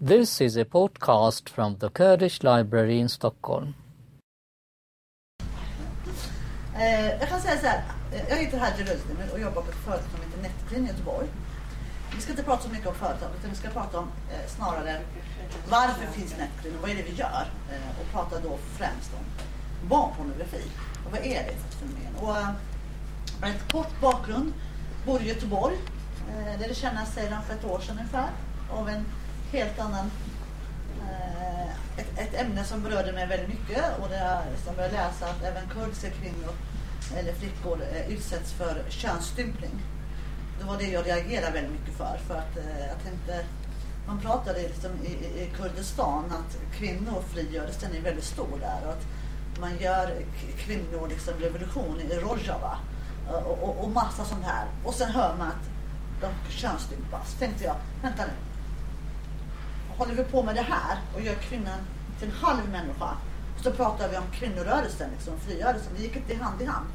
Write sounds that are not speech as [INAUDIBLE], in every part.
This is a podcast from the Kurdish Library in Stockholm. Eh, jag kan säga så här. Eh, jag heter Hadji Rözdemir och jobbar på ett företag som heter Netclean i Göteborg. Vi ska inte prata så mycket om företaget utan vi ska prata om eh, snarare varför finns Netclean och vad är det vi gör? Eh, och prata då främst om barnpornografi. Och vad är det för ett fenomen? Och, eh, ett kort bakgrund. Bor i Göteborg. Eh, det tjänas sedan för ett år sedan ungefär. Av en helt annan eh, ett, ett ämne som berörde mig väldigt mycket och det är som jag läsa att även kurdiska kvinnor eller flickor eh, utsätts för könsstympning. Det var det jag reagerade väldigt mycket för. För att eh, jag tänkte, man pratade liksom i, i, Kurdistan att kvinnofrigörelsen är väldigt stor där. Och att man gör kvinnor liksom revolution i Rojava och, och, och massa sånt här. Och sen hör man att de könsstympas. Tänkte jag, vänta nu håller vi på med det här och gör kvinnan till en halv människa. Så pratar vi om kvinnorörelsen, liksom, frigörelsen. Vi gick inte hand i hand.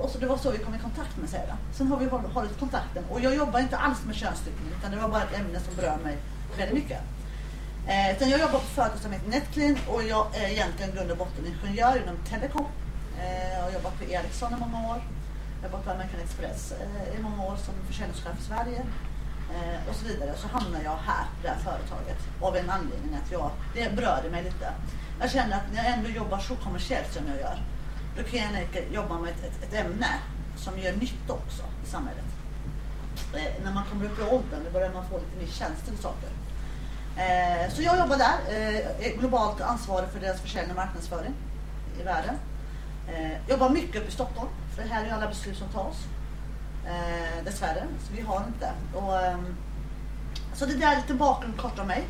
Och så det var så vi kom i kontakt med Sera. Sen har vi hållit kontakten. Och jag jobbar inte alls med könsstympning utan det var bara ett ämne som berör mig väldigt mycket. Eh, sen jag jobbar på företag som heter Netclean och jag är egentligen grund och botten ingenjör inom telekom. Eh, jag har jobbat på Ericsson i många år. Jag har jobbat på American Express eh, i många år som försäljningschef i Sverige Eh, och så vidare så hamnar jag här på det här företaget av en anledning att jag, det berörde mig lite. Jag känner att när jag ändå jobbar så kommersiellt som jag gör då kan jag jobba med ett, ett, ett ämne som gör nytta också i samhället. Eh, när man kommer upp i åldern då börjar man få lite mer tjänster och saker. Eh, så jag jobbar där, eh, är globalt ansvarig för deras försäljning och marknadsföring i världen. Eh, jobbar mycket uppe i Stockholm, för här är ju alla beslut som tas. Eh, dessvärre, så vi har inte. Och, eh, så det där är lite bakgrund kort om mig.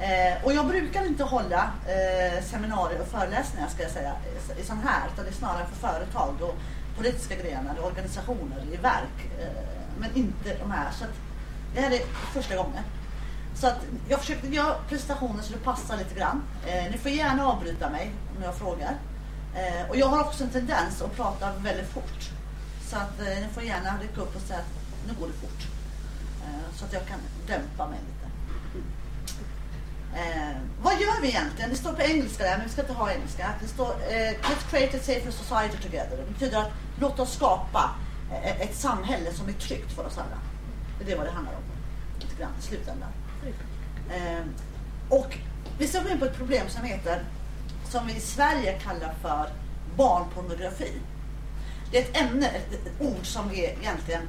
Eh, och jag brukar inte hålla eh, seminarier och föreläsningar ska jag säga i, i sån här, utan det är snarare för företag och politiska grenar, och organisationer, i verk. Eh, men inte de här. Så att, det här är första gången. Så att jag försökte göra presentationen så det passar lite grann. Eh, ni får gärna avbryta mig om jag frågar. Eh, och jag har också en tendens att prata väldigt fort. Så att eh, ni får gärna rycka upp och säga att nu går det fort. Eh, så att jag kan dämpa mig lite. Eh, vad gör vi egentligen? Det står på engelska där, men vi ska inte ha engelska. Det står eh, Let's create a safer society together. Det betyder att låt oss skapa eh, ett samhälle som är tryggt för oss alla. Det är vad det handlar om. Lite grann i slutändan. Eh, och vi ska gå in på ett problem som heter, som vi i Sverige kallar för barnpornografi. Det är ett ämne, ett, ett ord som är egentligen,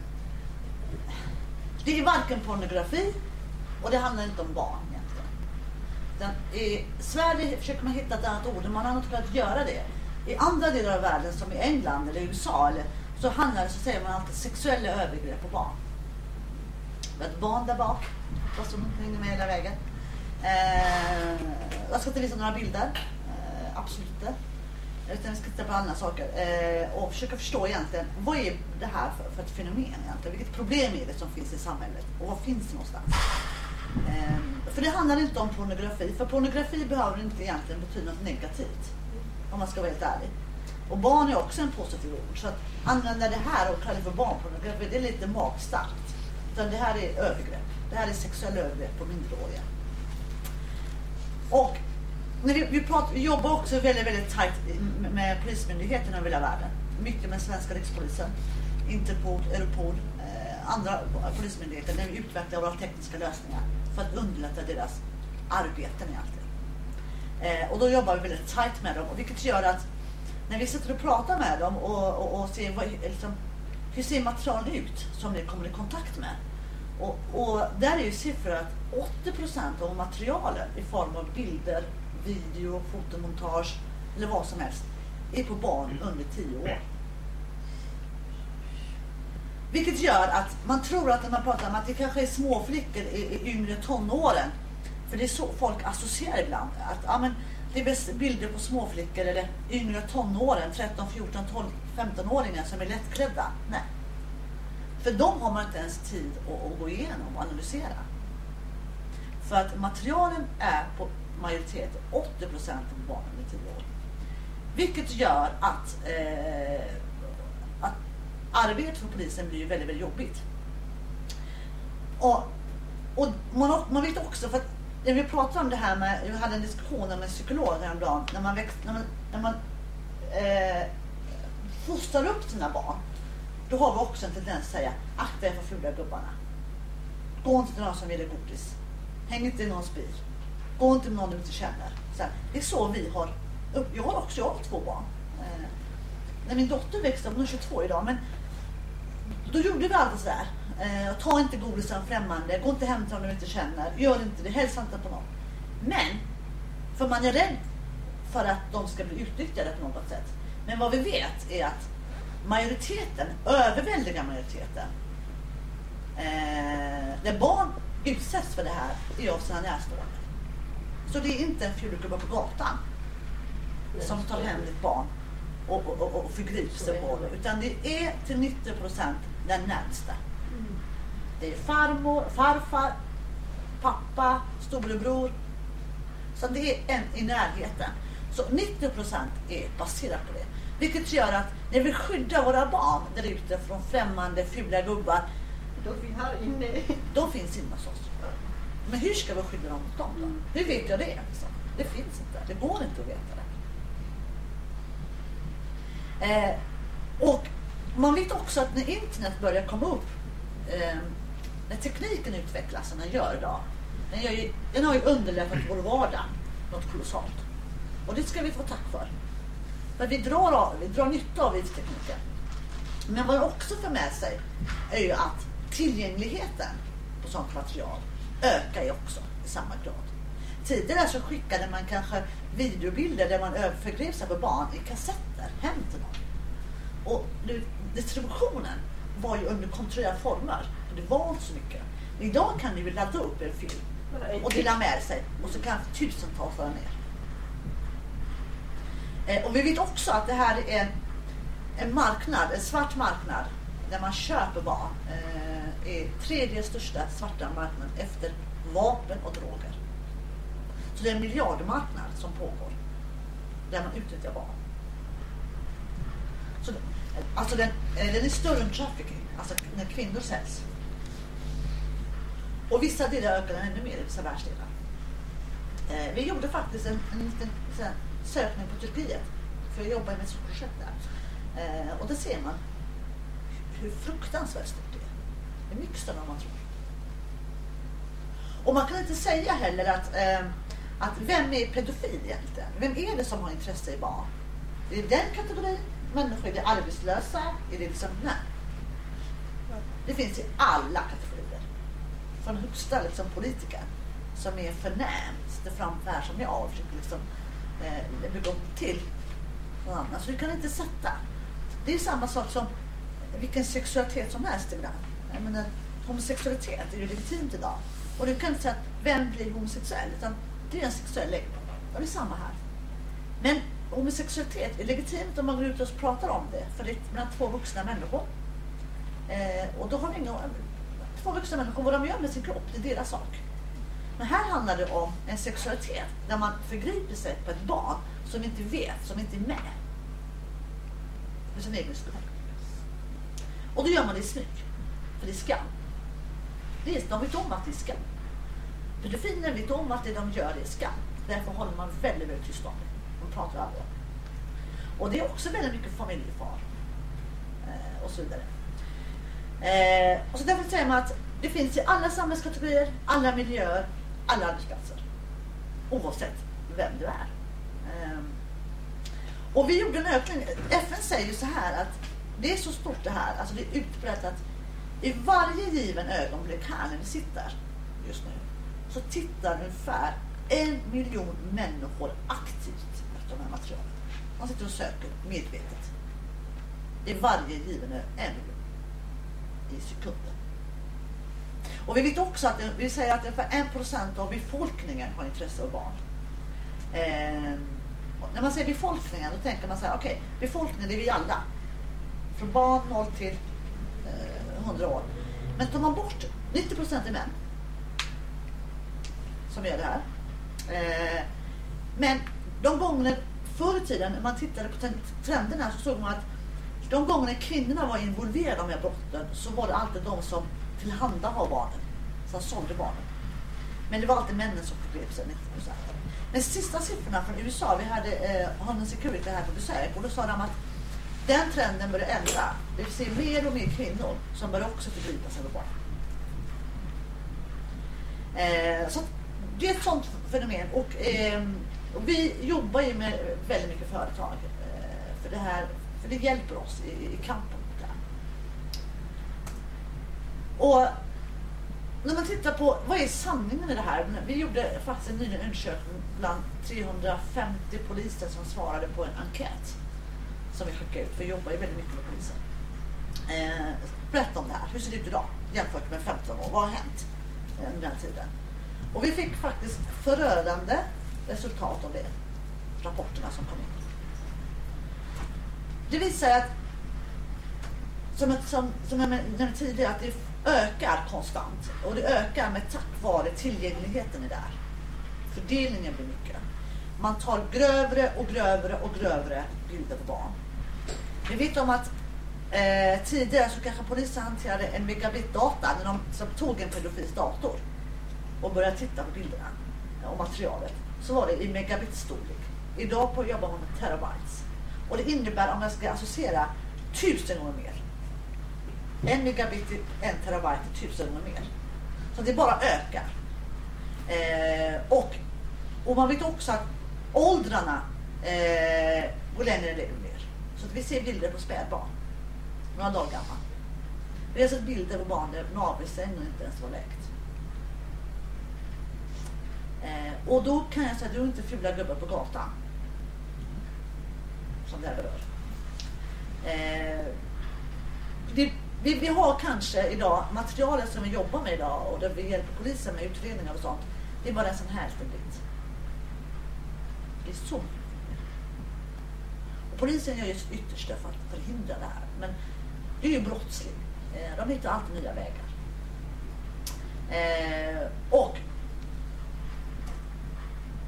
det är varken pornografi och det handlar inte om barn egentligen. Den, I Sverige försöker man hitta ett annat ord men man har inte kunnat göra det. I andra delar av världen som i England eller USA eller, så handlar det, så säger man alltid sexuella övergrepp på barn. Vi har ett barn där bak, fast som hänger med hela vägen. Eh, jag ska inte visa några bilder, eh, absolut inte. Utan vi ska titta på andra saker eh, och försöka förstå egentligen vad är det här för, för ett fenomen egentligen? Vilket problem är det som finns i samhället och var finns det någonstans? Eh, för det handlar inte om pornografi, för pornografi behöver inte egentligen betyda något negativt. Om man ska vara helt ärlig. Och barn är också en positiv ord. Så att använda det här och kalla det för barnpornografi, det är lite magstarkt. Utan det här är övergrepp. Det här är sexuella övergrepp på minderåriga. Och men vi, vi, pratar, vi jobbar också väldigt, väldigt tajt med, med polismyndigheterna över hela världen. Mycket med svenska rikspolisen, Interpol, Europol, eh, andra polismyndigheter Där vi utvecklar våra tekniska lösningar för att underlätta deras arbeten egentligen. Eh, och då jobbar vi väldigt tajt med dem, vilket gör att när vi sitter och pratar med dem och, och, och ser vad, liksom, hur ser material ut som ni kommer i kontakt med. Och, och där är ju siffror att 80% av materialen i form av bilder, video, fotomontage eller vad som helst är på barn under 10 år. Vilket gör att man tror att när man pratar om att det kanske är små flickor i, i yngre tonåren. För det är så folk associerar ibland. Att ja, men det är bilder på småflickor eller yngre tonåren, 13, 14, 12, 15-åringar som är lättklädda. Nej. För de har man inte ens tid att, att gå igenom och analysera. För att materialen är på majoritet 80% av barnen är 10 år. Vilket gör att, eh, att arbetet för polisen blir väldigt, väldigt jobbigt. Och, och man, man vet också, för att när vi pratar om det här med, vi hade en diskussion med en psykolog häromdagen, när man, växt, när man, när man eh, fostrar upp sina barn, då har vi också en tendens att säga akta er för fula gubbarna. Gå inte till någon som vill godis. Häng inte i någons bil. Gå inte med någon du inte känner. Så här, det är så vi har, jag har också jag har två barn. Eh, när min dotter växte upp, hon är 22 idag, men då gjorde vi alltid sådär. Eh, ta inte godis av främmande, gå inte hem till någon du inte känner, gör inte det, hälsa inte på någon. Men, för man är rädd för att de ska bli utnyttjade på något sätt. Men vad vi vet är att majoriteten, överväldiga majoriteten, eh, där barn utsätts för det här är av sina närstående. Så det är inte en fulgubbe på gatan som tar hem ditt barn och, och, och, och förgriper sig på det. Utan det är till 90 procent den närmsta. Det är farmor, farfar, pappa, storebror. Så det är en i närheten. Så 90 procent är baserat på det. Vilket gör att när vi skyddar våra barn där ute från främmande fula gubbar. Då finns här inne. De finns inne hos oss. Men hur ska vi skydda dem mot dem då? Hur vet jag det? Liksom? Det finns inte. Det går inte att veta det. Eh, och man vet också att när internet börjar komma upp, eh, när tekniken utvecklas som den gör idag, den, gör ju, den har ju underlättat vår vardag något kolossalt. Och det ska vi få tack för. För vi drar, av, vi drar nytta av IT-tekniken. Men vad det också för med sig är ju att tillgängligheten på sånt material ökar ju också i samma grad. Tidigare så skickade man kanske videobilder där man förgrep sig på barn i kassetter hem till någon. Och nu, distributionen var ju under kontrollerade former. Det var inte så mycket. Men idag kan du ju ladda upp en film och dela med sig och så kan tusentals vara med. Eh, och vi vet också att det här är en, en marknad, en svart marknad där man köper barn. Eh, är tredje största svarta marknaden efter vapen och droger. Så det är en miljardmarknad som pågår där man utnyttjar barn. Så, alltså den, eh, den är större än trafficking, alltså när kvinnor säljs. Och vissa delar ökar den ännu mer i vissa världsdelar. Eh, vi gjorde faktiskt en, en liten sökning på Turkiet, för jag jobbar med ett projekt där. Eh, och där ser man hur fruktansvärt stort det är. Det är mycket större än man tror. Och man kan inte säga heller att, eh, att vem är pedofil egentligen? Vem är det som har intresse i barn? Är det den kategorin människor? Är det arbetslösa? Är det liksom, nej. Det finns i alla kategorier. Från högsta liksom, politiker som är förnämst framför här som jag och försöker liksom, eh, bygga upp till någon annan. Så du kan inte sätta. Det är samma sak som vilken sexualitet som helst ibland. Jag menar, homosexualitet är ju legitimt idag. Och du kan inte säga att vem blir homosexuell? Utan det är en sexuell läggning. Det är samma här. Men homosexualitet är legitimt om man går ut och pratar om det. För det är mellan två vuxna människor. Eh, och då har vi inga, två vuxna människor, vad de gör med sin kropp, det är deras sak. Men här handlar det om en sexualitet där man förgriper sig på ett barn som inte vet, som inte är med. För sin egen skull. Och då gör man det i smyg. För det är skam. Det är, de vet om att det är skam. Pedofiler vet om att det de gör är skam. Därför håller man väldigt, väldigt tyst om det. De pratar aldrig om det. Och det är också väldigt mycket familjefar. Eh, och så vidare. Eh, och så därför säger man att det finns i alla samhällskategorier, alla miljöer, alla arbetsplatser. Oavsett vem du är. Eh, och vi gjorde en ökning. FN säger ju så här att det är så stort det här, alltså det är utbrett att i varje given ögonblick här när vi sitter just nu så tittar ungefär en miljon människor aktivt efter de här materialen. Man sitter och söker medvetet. I varje given en miljon i sekunden. Och vi vet också att vi säger att ungefär en procent av befolkningen har intresse av barn. Eh, när man säger befolkningen då tänker man så här, okej, okay, befolkningen det är vi alla. Från barn 0 till eh, 100 år. Men tar man bort 90 procent är män som gör det här. Eh, men de gånger förr i tiden när man tittade på trenderna så såg man att de gånger kvinnorna var involverade i de här brotten så var det alltid de som tillhandahöll barnen, som sålde barnen. Men det var alltid männen som förgrep sig, 90 procent. Men sista siffrorna från USA, vi hade eh, Homeland Security här på besök och då sa de att den trenden börjar ändra. Vi ser mer och mer kvinnor som börjar också förbryta sig på barn. Eh, så det är ett sånt fenomen och, eh, och vi jobbar ju med väldigt mycket företag eh, för det här, för det hjälper oss i, i kampen mot det här. Och när man tittar på vad är sanningen i det här? Vi gjorde faktiskt en ny undersökning bland 350 poliser som svarade på en enkät som vi skickade ut. för Vi jobbar ju väldigt mycket med polisen. Eh, berätta om det här. Hur ser det ut idag jämfört med 15 år? Vad har hänt eh, under den tiden? Och vi fick faktiskt förödande resultat av det. Rapporterna som kom in. Det visar att som, som, som jag nämnde tidigare att det ökar konstant. Och det ökar med tack vare tillgängligheten i det här. Fördelningen blir mycket. Man tar grövre och grövre och grövre bilder på barn. Vi vet om att eh, tidigare så kanske polisen hanterade en megabit data när de som tog en pedofils dator och började titta på bilderna och materialet. Så var det i megabitstorlek. Idag på jobbar man med terabytes. Och det innebär om jag ska associera tusen gånger mer. En megabit till en terabyte är tusen gånger mer. Så det bara ökar. Eh, och, och man vet också att åldrarna eh, går längre ner. Så att vi ser bilder på spädbarn. Några dagar gamla. Vi har sett bilder på barn där navelsträngen inte ens var läkt. Eh, och då kan jag säga att du är inte fula gubbar på gatan. Som det här berör. Eh, det, vi, vi har kanske idag, materialet som vi jobbar med idag och där vi hjälper polisen med utredningar och sånt. Det är bara en sån här liten bit. Det är så Polisen gör ju sitt yttersta för att förhindra det här. Men det är ju brottsligt. Eh, de hittar alltid nya vägar. Eh, och,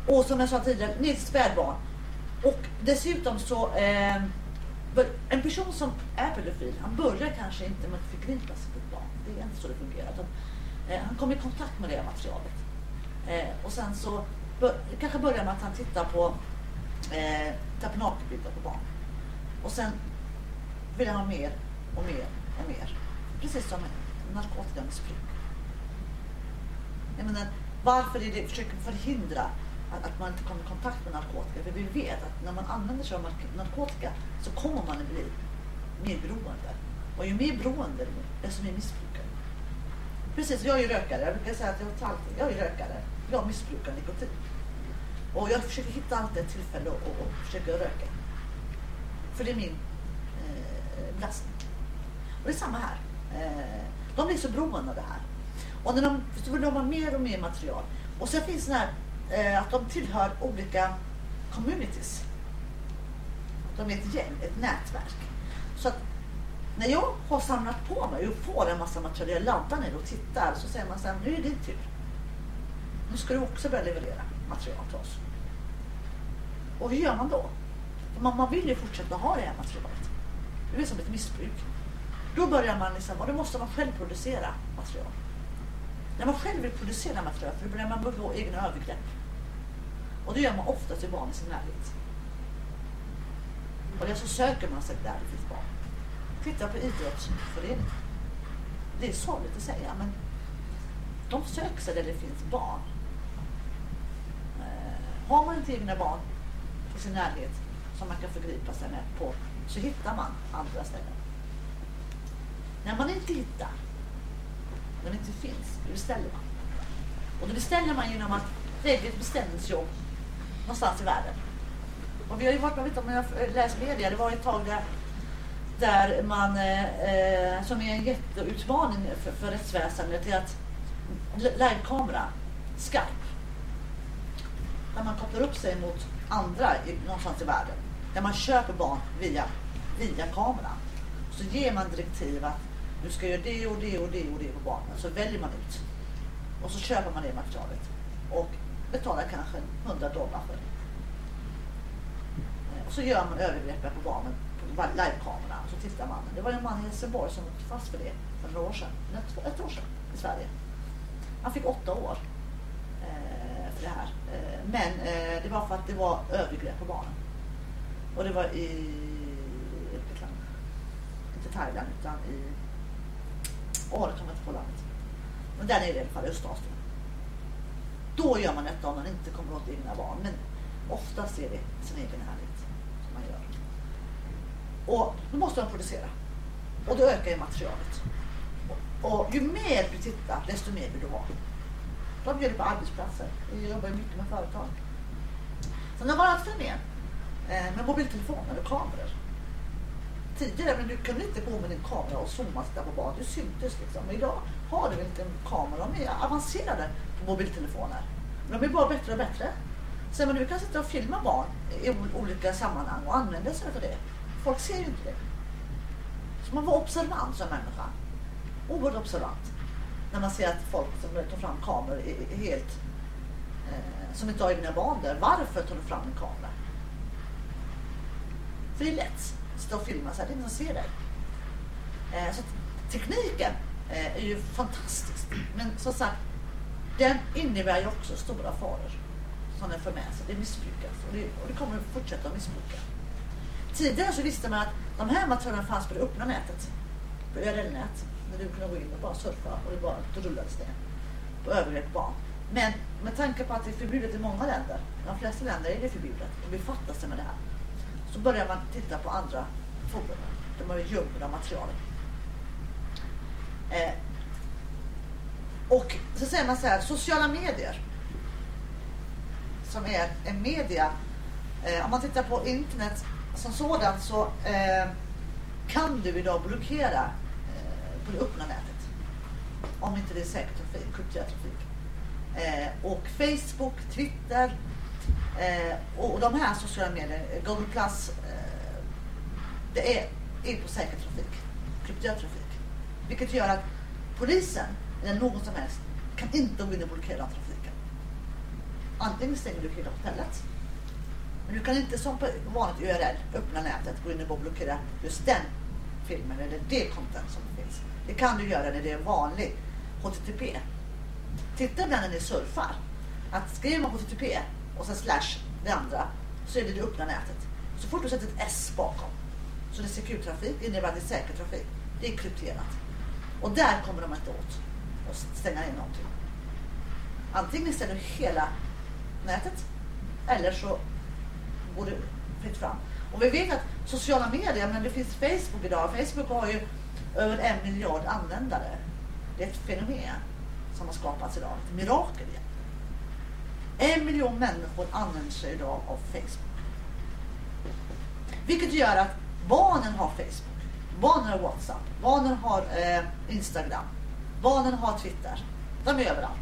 och som jag sa tidigare, ni är ett spädbarn. Och dessutom så eh, en person som är pedofil, han börjar kanske inte med att förgripa sig på ett barn. Det är inte så det fungerar. Utan, eh, han kommer i kontakt med det materialet. Eh, och sen så bör, kanske börjar med att han tittar på eh, nakenbilder på barn. Och sen vill han ha mer och mer och mer. Precis som narkotikamissbruk. Jag menar, varför är det, försöker förhindra att, att man inte kommer i kontakt med narkotika? För vi vet att när man använder sig av narkotika så kommer man att bli mer beroende. Och ju mer beroende, desto mer missbrukare. Precis, jag är ju rökare. Jag brukar säga att jag, jag är rökare. Jag missbrukar nikotin. Och jag försöker hitta alltid ett tillfälle och, och, och försöka röka. För det är min eh, belastning. Och det är samma här. Eh, de blir så beroende av det här. Och när de, så vill de ha mer och mer material. Och sen finns det här eh, att de tillhör olika communities. De är ett gäng, ett nätverk. Så att när jag har samlat på mig och får en massa material, laddar ner och tittar så säger man så här, nu är det din tur. Nu ska du också börja leverera material till oss. Och hur gör man då? Man, man vill ju fortsätta ha det här materialet. Det är som ett missbruk. Då börjar man liksom, och då måste man själv producera material. När man själv vill producera material, för då börjar man begå egna övergrepp. Och det gör man ofta till barn i sin närhet. Och det så söker man sig där det finns barn. Titta på idrottsföreningen. Det är sorgligt att säga, men de söker sig där det finns barn. Har man inte egna barn i sin närhet som man kan förgripa sig med på så hittar man andra ställen. När man inte hittar, när det inte finns, då beställer man. Och då beställer man genom att lägga ett beställningsjobb någonstans i världen. Och vi har ju varit, jag vet inte om jag läst media, det var ett tag där, där man, eh, eh som är en jätteutmaning för, för rättsväsendet, är att livekamera, Skype, där man kopplar upp sig mot andra någonstans i världen, där man köper barn via, via kameran. Så ger man direktiv att du ska göra det och det och det och det på barnen. Så väljer man ut. Och så köper man det materialet. Och betalar kanske 100 dollar för det. Eh, och så gör man övergreppen på barnen på livekamera. Så tittar man. Det var en man i Helsingborg som åkte fast för det för några år sedan. Ett, ett år sedan i Sverige. Han fick åtta år. Eh, det här. Eh, men eh, det var för att det var övergrepp på barnen. Och det var i vilket land? Inte Thailand utan i... Åh, det kommer inte på landet. Men där nere i alla fall, Östasien. Då gör man detta om man inte kommer åt egna barn. Men oftast är det sin egen härlighet som man gör. Och då måste man producera. Och då ökar ju materialet. Och ju mer du tittar, desto mer vill du ha. De gör det på arbetsplatser. Vi jobbar ju mycket med företag. Sen har det varit eh, med, med mobiltelefoner och kameror. Tidigare men du kunde inte gå med din kamera och zooma och titta på barn. Det syntes liksom. Men idag har du en liten kamera. De är avancerade på mobiltelefoner. De blir bara bättre och bättre. Sen men du kan sitta och filma barn i olika sammanhang och använda sig av det. Folk ser ju inte det. Så man var observant som människa. Oerhört observant. När man ser att folk som tar fram kameror är helt eh, som inte har egna vanor. Varför tar du fram en kamera? För det är lätt att stå och filma så här. Det är ingen som ser dig. Eh, så tekniken eh, är ju fantastisk. Men som sagt, den innebär ju också stora faror som den för med sig. Det missbrukas och det, och det kommer att fortsätta att missbruka. Tidigare så visste man att de här materialen fanns på det öppna nätet. På URL-nät. När du kunde gå in och bara surfa och det bara rullades ner. På övergrepp barn. Men med tanke på att det är förbjudet i många länder. I de flesta länder är det förbjudet. Och befattar sig med det här. Så börjar man titta på andra forum. Där man gömmer materialet. Eh, och så säger man så här, sociala medier som är en media. Eh, om man tittar på internet som sådant så eh, kan du idag blockera på det öppna nätet. Om inte det är säker trafik, krypterad trafik. Eh, och Facebook, Twitter eh, och de här sociala medierna, eh, Google Plus, eh, det är, är på säker trafik, krypterad trafik. Vilket gör att polisen eller någon som helst kan inte gå in och blockera trafiken. Antingen stänger du hela hotellet. Men du kan inte som på vanligt URL, öppna nätet, gå in och blockera just den filmen eller det content som finns. Det kan du göra när det är vanlig HTTP. Titta ibland när ni surfar. Att skriver man HTTP och sen slash det andra så är det det öppna nätet. Så fort du sätter ett S bakom så det är secure trafik innebär att det är säker trafik. Det är krypterat. Och där kommer de inte åt och stänga in någonting. Antingen ställer du hela nätet eller så går det fritt fram. Och vi vet att sociala medier, men det finns Facebook idag. Facebook har ju över en miljard användare. Det är ett fenomen som har skapats idag. Ett mirakel igen. En miljon människor använder sig idag av Facebook. Vilket gör att barnen har Facebook. Barnen har WhatsApp. Barnen har eh, Instagram. Barnen har Twitter. De är överallt.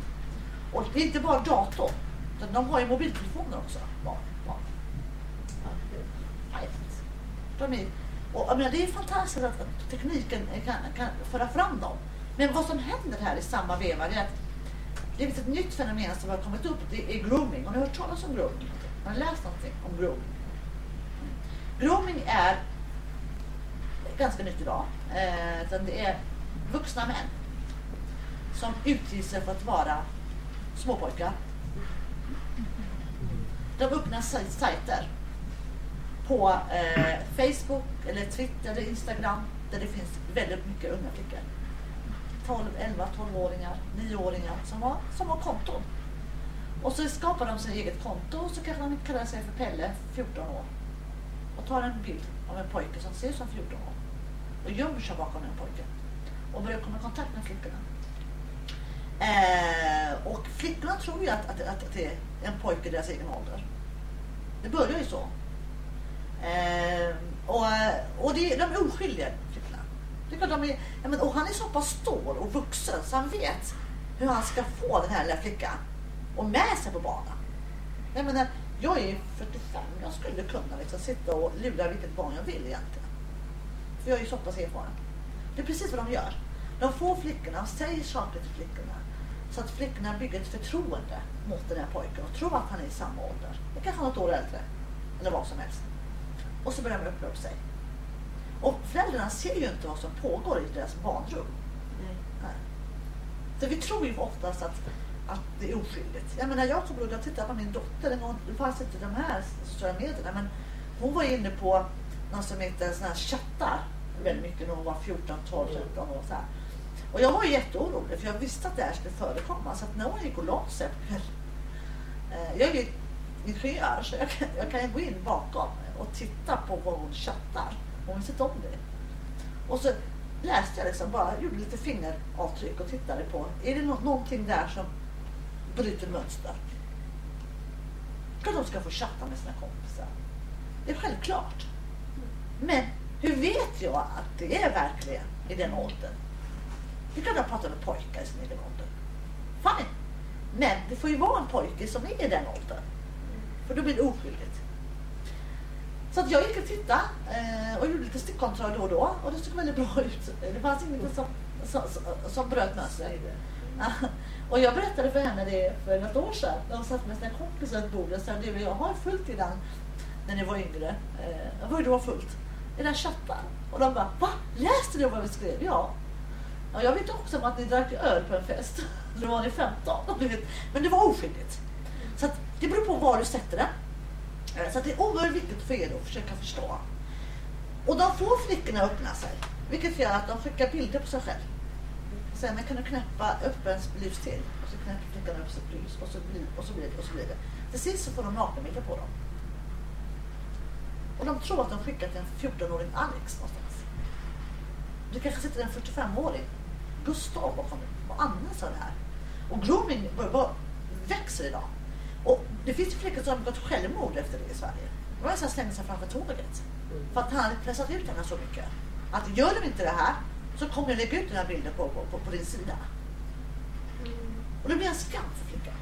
Och det är inte bara dator. Utan de har ju mobiltelefoner också. Barn, barn. De är, och, jag menar, det är fantastiskt att, att tekniken kan, kan föra fram dem. Men vad som händer här i samma veva är att det finns ett nytt fenomen som har kommit upp. Det är grooming. Har ni hört talas om grooming? Har ni läst någonting om grooming? Grooming är ganska nytt idag. Eh, det är vuxna män som utger sig för att vara småpojkar. De öppnar sajter på eh, Facebook eller Twitter eller Instagram där det finns väldigt mycket unga flickor. 12, 11, 12-åringar, 9-åringar som har, som har konton. Och så skapar de sin eget konto och så kanske de kallar sig för Pelle, 14 år. Och tar en bild av en pojke som ser ut som 14 år. Och gömmer sig bakom den pojken. Och börjar komma i kontakt med flickorna. Eh, och flickorna tror ju att, att, att, det är en pojke i deras egen ålder. Det börjar ju så. Eh, och och det, de är oskyldiga, flickorna. Det de är, ja, men, och han är så pass stor och vuxen så han vet hur han ska få den här lilla flickan och med sig på banan. Jag menar, jag är 45, jag skulle kunna liksom sitta och lura vilket barn jag vill egentligen. För jag är ju så pass erfaren. Det är precis vad de gör. De får flickorna och säger saker till flickorna. Så att flickorna bygger ett förtroende mot den här pojken och tror att han är i samma ålder. Det kanske något år äldre. Eller vad som helst. Och så börjar de öppna upp sig. Och föräldrarna ser ju inte vad som pågår i deras barnrum. Nej. Nej. Så vi tror ju oftast att att det är oskyldigt. Jag menar jag kommer ihåg att titta på min dotter en gång. Det fanns inte de här sociala medierna. Men hon var inne på något som heter såna här chattar väldigt mycket när hon var 14, 12, 13 år. Så här. Och jag var ju jätteorolig för jag visste att det här skulle förekomma. Så att när hon gick och la sig. [LAUGHS] Eh, jag är ju ingenjör så jag kan, jag kan gå in bakom och titta på vad hon chattar. Hon visste inte om det. Och så läste jag liksom bara, gjorde lite fingeravtryck och tittade på. Är det någonting där som bryter mönster? Klart de ska få chatta med sina kompisar. Det är självklart. Men hur vet jag att det är verkligen i den åldern? Det kan jag prata med pojkar i sin egen ålder. Fine. Men det får ju vara en pojke som är i den åldern. För då blir det oskyldigt. Så att jag gick och tittade eh, och gjorde lite stickkontroll då och då. Och det såg väldigt bra ut. Det fanns inget som, som, som, bröt mönstret. [LAUGHS] Och jag berättade för henne det för något år sedan. När hon satt med sina kompisar runt bordet. Så du och jag har fullt i den när ni var yngre. Eh, är det du har fullt? I den chatten. Och de bara, va? Läste du vad vi skrev? Ja. ja jag vet också om att ni drack öl på en fest. [LAUGHS] Då var ni 15. du vet. Men det var oskyldigt. Så att det beror på var du sätter den. Eh, så att det är oerhört viktigt för er att försöka förstå. Och de får flickorna att öppna sig. Vilket gör att de skickar bilder på sig själv. Sen kan du knäppa upp en blus till. Och så knäpper flickan upp sitt blus. Och så blir, och så blir det och så blir det. Till sist så får de nakenbilder på dem. Och de tror att de skickar till en 14-åring Alex någonstans. Det kanske sitter en 45-åring Gustav bakom och använder av det här. Och grooming bara växer idag. Och det finns ju flickor som har begått självmord efter det i Sverige. Det var en som slängde sig framför tåget. För att han hade pressat ut henne så mycket. Att gör du inte det här så kommer jag lägga ut den här bilden på, på, på, din sida. Och det blir en skam för flickan.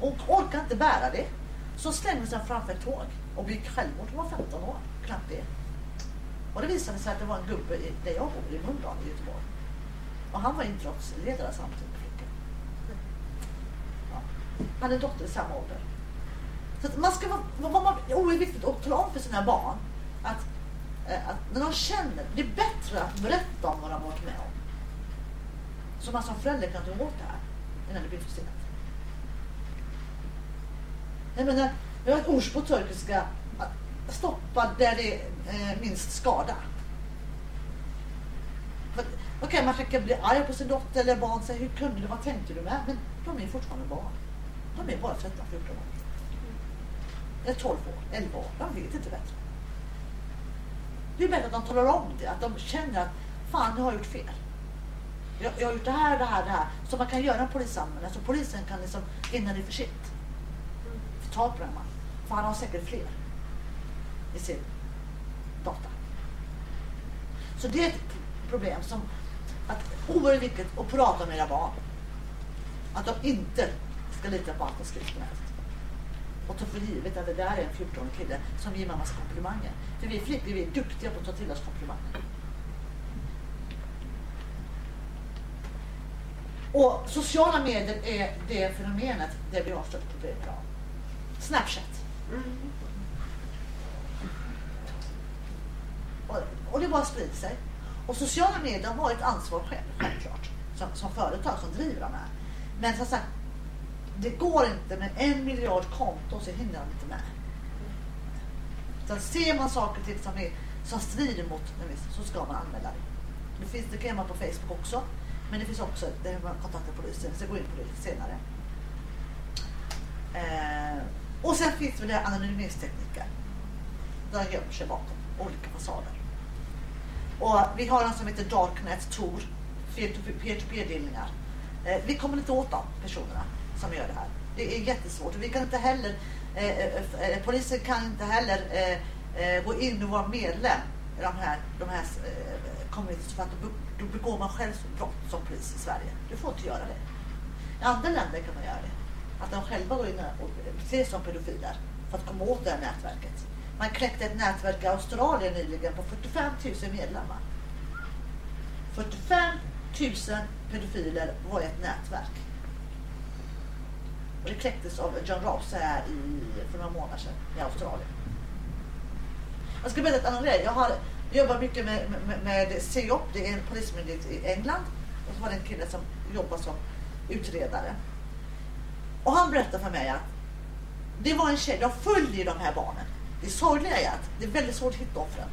Och orkar inte bära det. Så slängde sig framför ett tåg och begick självmord. Hon var 15 år. Knappt det. Och det visade sig att det var en gubbe i, där jag bor i Mölndal i Göteborg. Och han var idrottsledare samtidigt med flickan. Ja. Han hade en dotter i samma ålder. Så att man ska vara, vad man, det är oerhört viktigt att tala om för sina barn att, eh, att när de känner, det är bättre att berätta om vad de har varit med om. Så man som förälder kan ta åt det här innan det blir för sent. Jag menar, vi har ett ordspråk på turkiska, att stoppa där det är eh, minst skada. Okej, Okej, man kan bli arg på sin dotter eller barn säger hur kunde du, vad tänkte du med? Men de är fortfarande barn. De är bara 13-14 år. Eller 12 år, 11 år. De vet inte bättre. Det är bättre att de talar om det, att de känner att fan, jag har gjort fel. Jag, jag har gjort det här, det här, det här. Så man kan göra en polisanmälan. Så alltså, polisen kan liksom, innan det är för sent, få tag på den mannen. För han har säkert fler i sin data. Så det är ett problem som att oerhört viktigt att prata med era barn. Att de inte ska lita på allt de skriver på nätet. Och ta för givet att det där är en 14-årig kille som ger mammas komplimanger. För vi flickor vi är duktiga på att ta till oss komplimanger. Och sociala medier är det fenomenet där vi har på. problem idag. Snapchat. Och, och det bara sprider sig. Och sociala medier har ett ansvar själv, självklart. Som, som företag som driver de här. Men som sagt, det går inte med en miljard konton så hinner de inte med. Utan ser man saker till som, är, som strider mot en viss, så ska man anmäla det. Det, finns, det kan göra man på Facebook också. Men det finns också där man kontaktar polisen. Jag ska gå in på det lite senare. Eh, och sen finns det anonymitetstekniker. De gömmer sig bakom olika fasader. Och vi har en som heter Darknet Tor, peer-to-peer-delningar. Eh, vi kommer inte åt de personerna som gör det här. Det är jättesvårt. Och vi kan inte heller, eh, eh, eh polisen kan inte heller eh, eh, gå in och vara medlem i de här, de här eh, communities för att då, då begår man själv brott som polis i Sverige. Du får inte göra det. I andra länder kan man göra det. Att de själva går in och ses som pedofiler för att komma åt det här nätverket. Man kläckte ett nätverk i Australien nyligen på 45 000 medlemmar. 45 000 pedofiler var i ett nätverk. Och det kläcktes av John Rouse här i, för några månader sedan i Australien. Jag ska berätta en annan grej. Jag har jobbat mycket med, med, med CEOP, det är en polismyndighet i England. Och så var det en kille som jobbade som utredare. Och han berättade för mig att det var en tjej, Jag följer de här barnen. Det sorgliga är att det är väldigt svårt att hitta offren.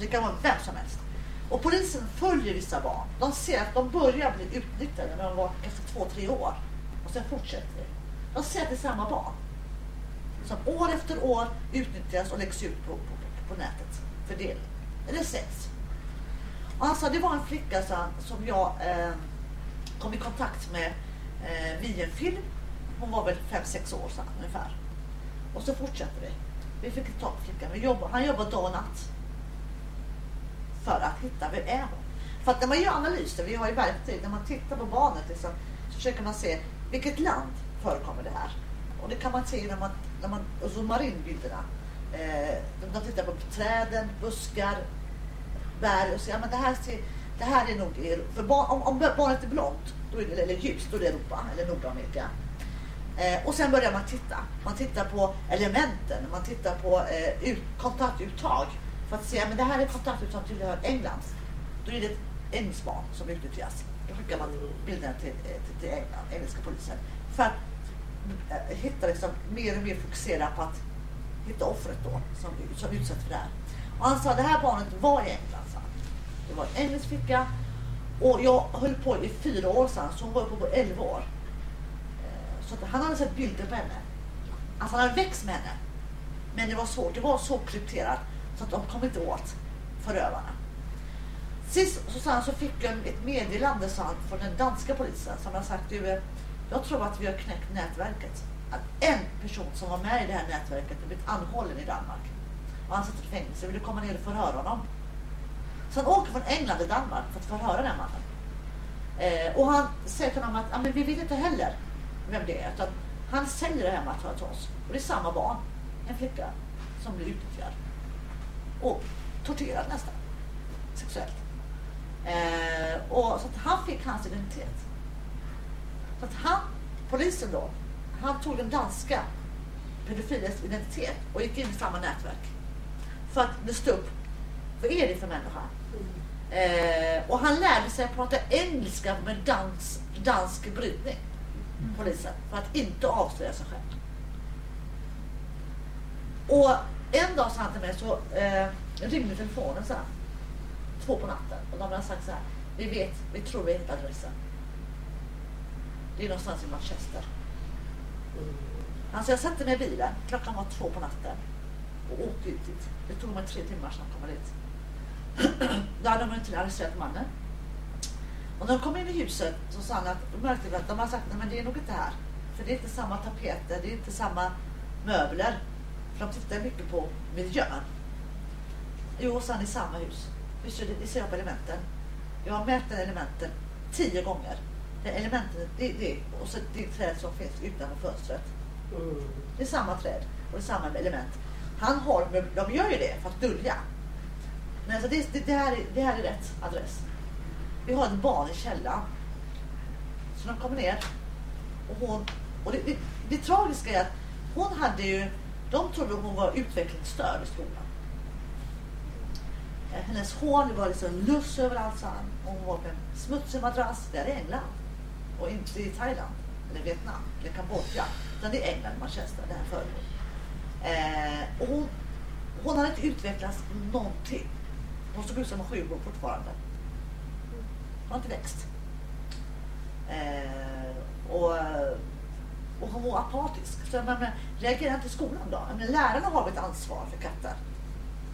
Det kan vara vem som helst. Och polisen följer vissa barn. De ser att de börjar bli utnyttjade när de var kanske två, tre år. Och sen fortsätter det. De ser att det är samma barn. Som år efter år utnyttjas och läggs ut på, på, på, på nätet för del. Eller säljs. Och han sa det var en flicka sa som jag eh, kom i kontakt med eh, via en film. Hon var väl 5-6 år sa ungefär. Och så fortsatte det. Vi fick tag på flickan. Jobbade, han jobbade dag och natt. För att hitta vem är hon. För att när man gör analyser, vi har ju verktyg, när man tittar på barnet liksom, så försöker man se vilket land förekommer det här. Och det kan man se när man, när man zoomar in bilderna. Eh, de tittar på träden, buskar, berg och säger ja, men det här, ser, det här är nog för barn, om, om barnet är blont då är det, eller ljust, då är det Europa eller Nordamerika. Eh, och sen börjar man titta. Man tittar på elementen, man tittar på eh, ut, kontaktuttag för att se, men det här är kontaktuttag som tillhör England. Då är det ett engelskt barn som utnyttjas. Då skickar man bilderna till, eh, till, till England, engelska polisen. För att äh, hitta liksom, mer och mer fokusera på att hitta offret då som, som utsätts för det här. Och han sa det här barnet var i England. Så. Det var en engelsk flicka och jag höll på i fyra år sedan så hon var uppe på elva år. Eh, så han hade sett bilder på henne. Alltså han hade växt med henne. Men det var svårt. Det var så krypterat så att de kom inte åt förövarna. Sist så, sa han, så fick jag ett meddelande sa han, från den danska polisen som har sagt du, eh, jag tror att vi har knäckt nätverket. Att en person som var med i det här nätverket har blivit anhållen i Danmark. Och han sitter i fängelse. Vill du komma ner och förhöra honom? Så han åker från England till Danmark för att förhöra den mannen. Eh, och han säger till honom att ah, men vi vet inte heller vem det är. Utan han säljer det här materialet till oss. Och det är samma barn, en flicka, som blir utnyttjad. Och torterad nästan. Sexuellt. Eh, och så att han fick hans identitet. Så att han, polisen då, han tog den danska pedofilens identitet och gick in i samma nätverk. För att lyfta upp, vad är det för människa? Eh, och han lärde sig att prata engelska med dans, dansk brytning polisen för att inte avslöja sig själv. Och en dag sa han till mig så eh, ringde telefonen så här, två på natten och de hade sagt så här, vi vet, vi tror vi vet adressen. Det är någonstans i Manchester. Alltså jag satte mig i bilen, klockan var två på natten och åkte ut dit. Det tog mig tre timmar sedan att komma dit. [CLEARS THROAT] Då hade de inte arresterat mannen. Och när de kom in i huset så sa han att de märkte att de har sagt att det är nog inte här. För det är inte samma tapeter, det är inte samma möbler. För de tittar mycket på miljön. Jo, sa han, i samma hus. Jag på elementen. Jag har mätt elementen tio gånger. Det elementen, det, det, och så det träd som finns utanför fönstret. Mm. Det är samma träd och det är samma element. Han har, de gör ju det för att dölja. Men alltså det, det, det, här, är, det här är rätt adress. Vi har ett barn i källaren. Så de kommer ner. Och, hon, och det, det, det tragiska är att hon hade ju, de trodde hon var utvecklingsstörd i skolan. Eh, hennes hår var liksom luss överallt, sa han. Hon var på en smutsig madrass. Det är England. Och inte i Thailand, eller Vietnam, eller Kambodja. Utan det är England, Manchester, det här föregår. Eh, och hon, hon hade inte utvecklats någonting. Hon såg ut som en sjuåring fortfarande Hon har inte växt. Eh, och, och hon var apatisk. Så jag menar, reagerar inte skolan då? Men, lärarna har ett ansvar för katter.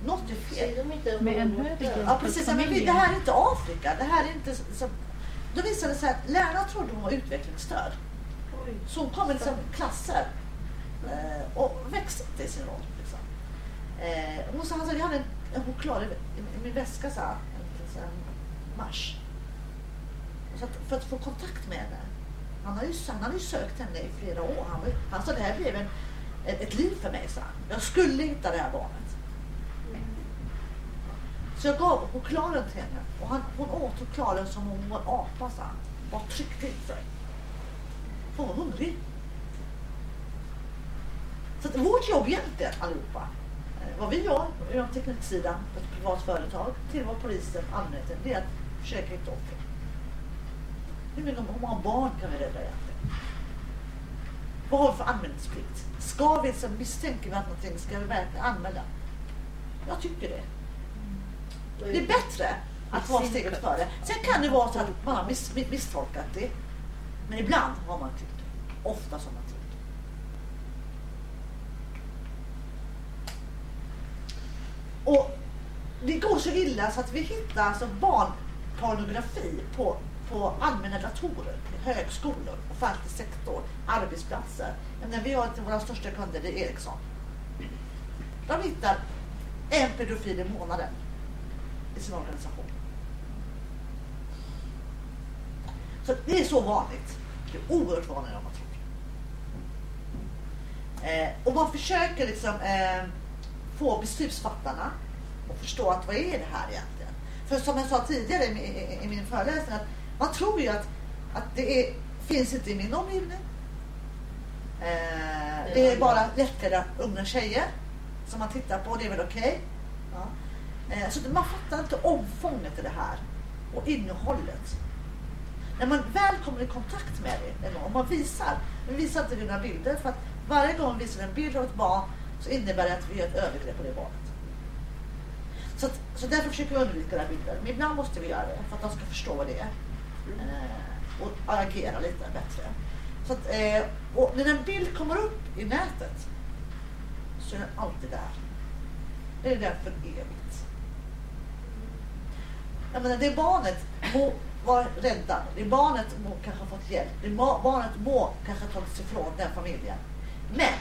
Något är fel. Med en högre Ja precis, men det här är inte Afrika. Det här är inte så, då visade det sig att lärarna trodde hon var utvecklingsstörd. Så hon kom i liksom klasser eh, och växte inte i sin roll. Liksom. Eh, hon sa, alltså, jag hade en, en choklad i, i, min väska, så här, en, en mars. Så att, för att få kontakt med henne. Han har ju, han har ju sökt henne i flera år. Han, han sa det här blev en, ett, ett liv för mig. Så Jag skulle hitta det här barnet. Så jag gav chokladen till henne. Och han, hon åt chokladen som om hon var en apa. Så han. Bara tryckte i sig. Hon var hungrig. Så att vårt jobb egentligen allihopa. Eh, vad vi gör inom tekniksidan på ett privat företag till vad polisen, allmänheten, det är att försöka hitta offer. Hur, många, hur många barn kan vi rädda egentligen? Vad har vi för anmälningsplikt? Ska vi, så misstänker vi att någonting, ska vi verkligen anmäla? Jag tycker det. Det är bättre att vara steget före. Sen kan det vara så att man har miss, misstolkat det. Men ibland har man tyckt det. Ofta har man tyckt det. Och det går så illa så att vi hittar alltså barnpornografi på, på allmänna datorer, högskolor, offentlig sektor, arbetsplatser. Men vi har våra största kunder, det är Ericsson. De hittar en pedofil i månaden i sin organisation. Så det är så vanligt. Det är oerhört vanligt om man tror. Eh, och man försöker liksom eh, få beslutsfattarna att förstå att vad är det här egentligen? För som jag sa tidigare i, i, i min föreläsning att man tror ju att, att det är, finns inte i min omgivning. Eh, det är bara lättklädda unga tjejer som man tittar på. Det är väl okej. Okay. Eh, så man fattar inte omfånget i det här och innehållet. När man väl kommer i kontakt med det, om man visar, Vi visar inte dina några bilder för att varje gång vi visar en bild av ett barn så innebär det att vi gör ett övergrepp på det barnet. Så, att, så därför försöker vi undvika den bilden. Men ibland måste vi göra det för att de ska förstå vad det är. Eh, och agera lite bättre. Så att, eh, och när en bild kommer upp i nätet så är den alltid där. Det är där för evigt. Jag menar, det barnet må vara räddad. Det barnet må kanske ha fått hjälp. Det barnet må kanske ha tagits ifrån den familjen. Men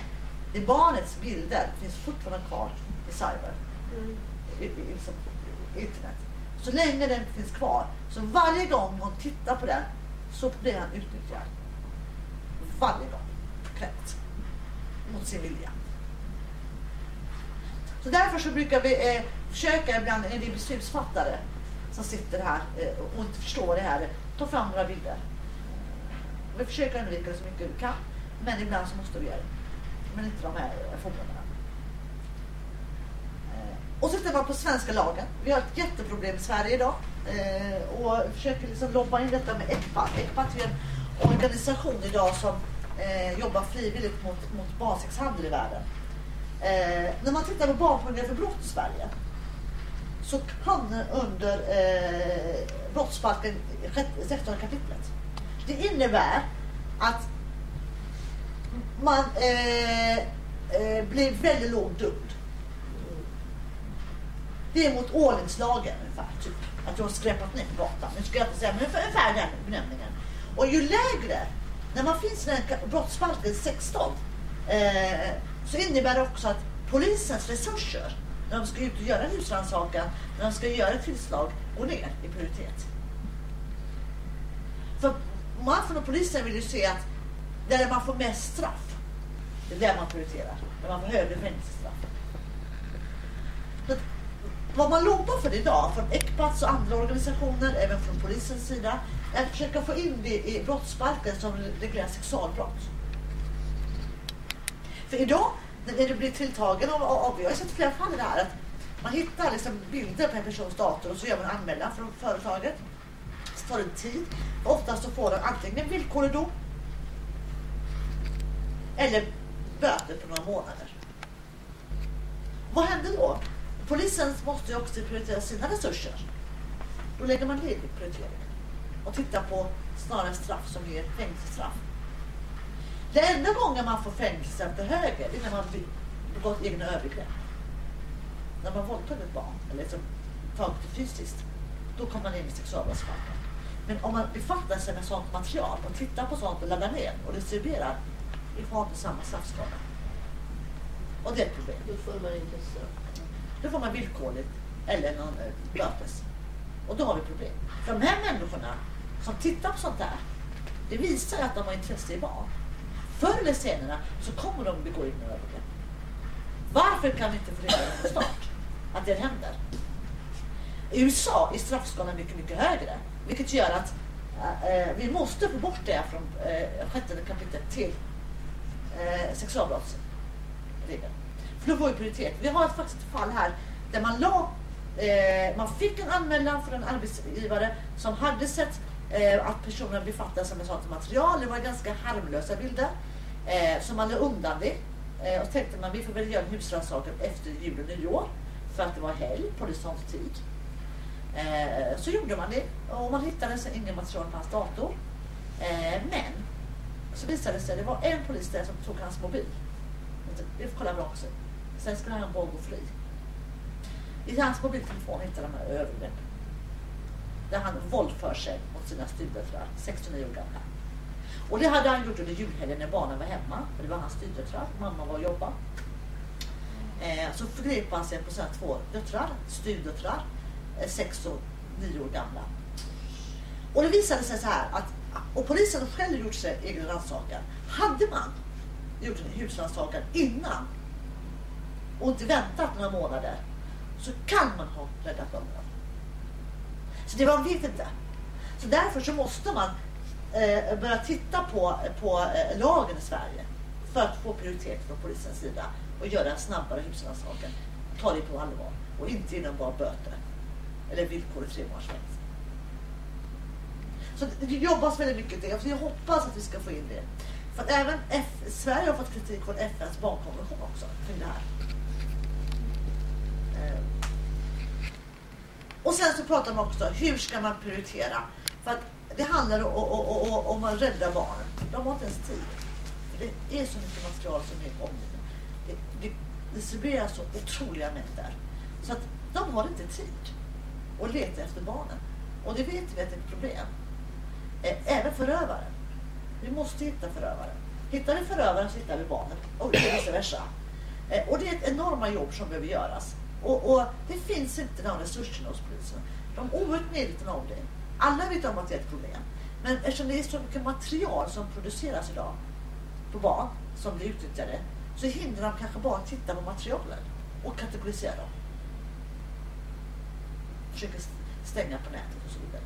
det barnets bilder finns fortfarande kvar i cyber. Mm. I, i, i, internet. Så länge den finns kvar. Så varje gång hon tittar på den så blir han utnyttjad. Varje gång. Kränkt. Mot sin vilja. Så därför så brukar vi eh, försöka ibland, när det är beslutsfattare som sitter här eh, och inte förstår det här, ta fram några bilder. Vi försöker undvika det så mycket vi kan, men ibland så måste vi göra det. Men inte de här eh, fordonen. Eh, och så tittar man på svenska lagen. Vi har ett jätteproblem i Sverige idag eh, och försöker liksom lobba in detta med ECPAT. ECPAT är en organisation idag som jobbar frivilligt mot, mot barnsexhandel i världen. Eh, när man tittar på barnpornografibrott i Sverige så hamnar under eh, brottsbalken 16 kapitlet. Det innebär att man eh, eh, blir väldigt lågt dömd. Det är mot ordningslagen ungefär. Typ. Att du har skräpat ner på gatan. Nu ska jag inte säga, men ungefär den benämningen. Och ju lägre, när man finns i den brottsbalken 16, eh, så innebär det också att polisens resurser när de ska ut och göra en husrannsakan, när de ska göra ett tillslag, går ner i prioritet. För man från polisen vill ju se att där man får mest straff, det är där man prioriterar. Där man får högre fängelsestraff. vad man lovar för idag, från ECPATS och andra organisationer, även från polisens sida, är att försöka få in det i brottsbalken som reglerar sexualbrott. För idag när du blir tilltagen av, av jag har sett flera fall i det här att man hittar liksom bilder på en persons dator och så gör man en anmälan från företaget. Så tar det tid. Oftast så får den antingen en villkorlig dom eller böter på några månader. Vad händer då? Polisen måste ju också prioritera sina resurser. Då lägger man ner prioriteringen och tittar på snarare straff som ger fängelsestraff det enda gången man får fängelse till höger är när man begått egna övergrepp. När man våldtagit ett barn eller liksom tagit det fysiskt. Då kommer man in i sexualbrottsbalken. Men om man befattar sig med sånt material och tittar på sånt och laddar ner och distribuerar, vi har inte samma straffskala. Och det är ett problem. Då får man inte straff. Då får man villkorligt eller någon eh, bötes. Och då har vi problem. För de här människorna som tittar på sånt där, det visar att de har intresse i barn förr eller senare så kommer de begå egna övergrepp. Varför kan vi inte förhindra det från start? Att det händer. I USA är straffskalan mycket, mycket högre. Vilket gör att äh, vi måste få bort det från äh, sjätte kapitlet till äh, sexualbrottsregeln. För då får vi prioritet. Vi har faktiskt ett fall här där man la, äh, man fick en anmälan från en arbetsgivare som hade sett Eh, att personen befattade sig med sånt material. Det var ganska harmlösa bilder. Eh, så man la undan det. Eh, och tänkte man vi får väl göra en husrannsakan efter jul och nyår. För att det var helg på tid. Eh, så gjorde man det och man hittade sen inget material på hans dator. Eh, men så visade det sig att det var en polis där som tog hans mobil. Vi får kolla också. Sen skulle han bara gå fri. I hans mobiltelefon hittade man övergrepp. Där han våldför sig mot sina styvdöttrar, 69 år gamla. Och det hade han gjort under julhelgen när barnen var hemma. För det var hans styvdöttrar, mamma var och jobbade. Eh, så förgrep han sig på sina två döttrar, styvdöttrar, eh, sex och nio år gamla. Och det visade sig så här att, och polisen har själv gjort sig egen rannsakan. Hade man gjort en husrannsakan innan och inte väntat några månader så kan man ha räddat barnen. Så det man vet inte. Så därför så måste man eh, börja titta på, på eh, lagen i Sverige för att få prioritet från polisens sida och göra en snabbare husrannsakan. Ta det på allvar och inte innan bara böter eller villkorligt tre månaders fängelse. Så det jobbas väldigt mycket med det. Jag hoppas att vi ska få in det. För att även F Sverige har fått kritik från FNs barnkonvention också kring det här. Eh. Och sen så pratar man också hur ska man prioritera? För att det handlar om att rädda barnen. De har inte ens tid. Det är så mycket material som är omgivet. Det, det distribueras så otroliga mängder. Så att de har inte tid att leta efter barnen. Och det vet vi att det är ett problem. Eh, även förövaren. Vi måste hitta förövaren. Hittar vi förövaren så hittar vi barnet och vice versa. Eh, och det är ett enorma jobb som behöver göras. Och, och det finns inte de resurserna hos polisen. De är oerhört medvetna om det. Alla vet om att det är ett problem. Men eftersom det är så mycket material som produceras idag på barn som blir utnyttjade så hindrar de kanske bara att titta på materialen och kategorisera dem. Försöker stänga på nätet och så vidare.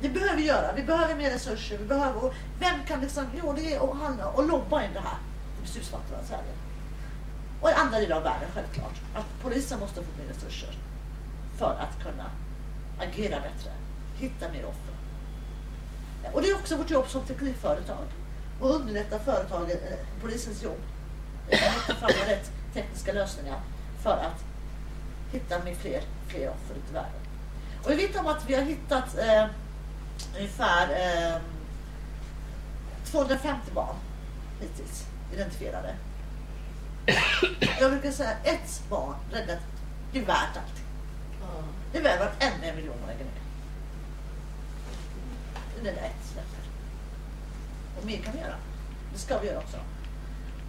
Det behöver vi göra. Vi behöver mer resurser. Vi behöver, och vem kan liksom, jo det är att handla och lobba in det här till beslutsfattarna i Sverige. Och i andra delar av världen självklart. Att polisen måste få mer resurser för att kunna agera bättre. Hitta mer offer. Och det är också vårt jobb som teknikföretag. Och underlätta företagen, eh, polisens jobb. Att ta fram rätt tekniska lösningar för att hitta med fler, fler offer ute i världen. Och vi vet om att vi har hittat eh, ungefär eh, 250 barn hittills identifierade. Jag brukar säga ett barn räddat, det är värt allting. Det är värt varenda miljon man lägger ner. Det är det ett släpper. Och mer kan vi göra. Det ska vi göra också.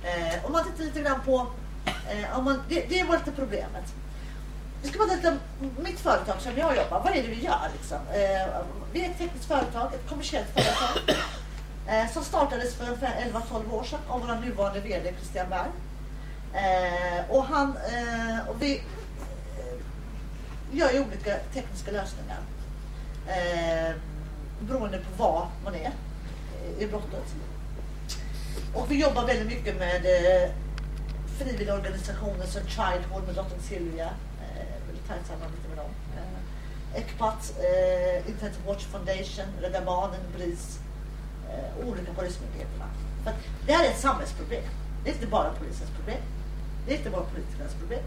Eh, om man tittar lite grann på, eh, om man, det, det var lite problemet. Vi ska prata lite om mitt företag som jag jobbar. Vad är det vi gör? Liksom? Eh, vi är ett tekniskt företag, ett kommersiellt företag eh, som startades för 11-12 år sedan av vår nuvarande VD Christian Berg. Eh, och, han, eh, och vi eh, gör ju olika tekniska lösningar eh, beroende på var man är i brottet. Och vi jobbar väldigt mycket med eh, frivilliga organisationer som Childhood med dottern Silvia eh, tajt samarbete med dem. Eh, ECPAT, eh, Internet Watch Foundation, Rädda Barnen, BRIS, eh, olika polismyndigheterna. För det här är ett samhällsproblem. Det är inte bara polisens problem. Det är inte bara politikernas problem.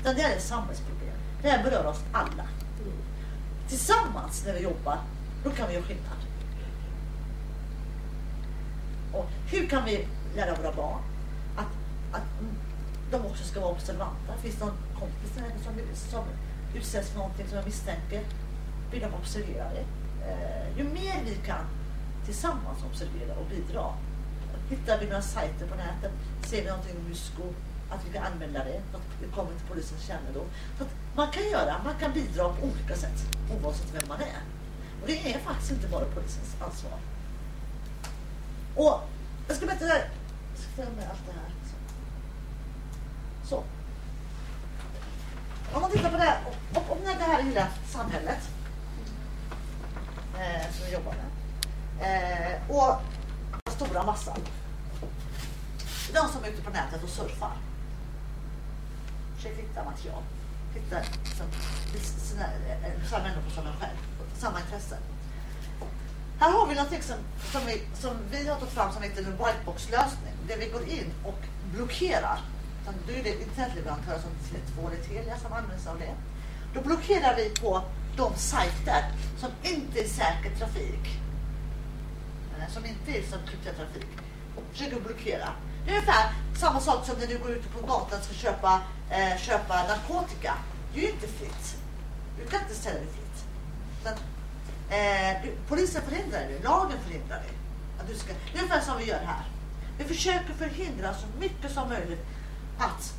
Utan det är ett samhällsproblem. Det här berör oss alla. Tillsammans när vi jobbar, då kan vi göra skillnad. Och hur kan vi lära våra barn att, att de också ska vara observanta? Finns det någon kompis som, som utsätts för någonting som jag misstänker vill de observera det. Eh, ju mer vi kan tillsammans observera och bidra. Hittar vi några sajter på nätet, ser vi någonting om Mysko, att vi kan använda det, att det kommer till polisens kännedom. Så att man kan göra, man kan bidra på olika sätt oavsett vem man är. Och det är faktiskt inte bara polisens ansvar. Och jag ska berätta där. Jag ska få med allt det här. Så. Om man tittar på det, och, om det här lilla samhället eh, som vi jobbar med eh, och stora massan. De som är ute på nätet och surfar. Försöker hitta material. Hitta liksom, sina, eh, eh, samma människor som en själv. Samma intresse. Här har vi något som, som, vi, som vi har tagit fram som heter en whitebox-lösning. Där vi går in och blockerar. Då är det internetleverantörer som Tele2 eller Telia som använder sig av det. Då blockerar vi på de sajter som inte är säker trafik. Eh, som inte är som krypterad trafik. Försöker blockera. Det är ungefär samma sak som när du går ut på gatan och ska köpa, eh, köpa narkotika. Det är ju inte fritt. Du kan inte sälja det fritt. Utan, eh, du, polisen förhindrar det, lagen förhindrar det. Att du ska, det är ungefär som vi gör här. Vi försöker förhindra så mycket som möjligt att,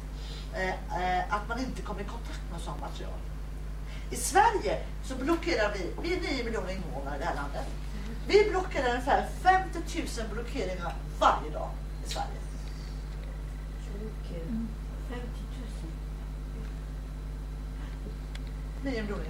eh, eh att man inte kommer i kontakt med sådant material. I Sverige så blockerar vi, vi är 9 miljoner invånare i det här landet. Vi blockerar ungefär 50 000 blockeringar varje dag i Sverige. 50 000. 9 miljoner.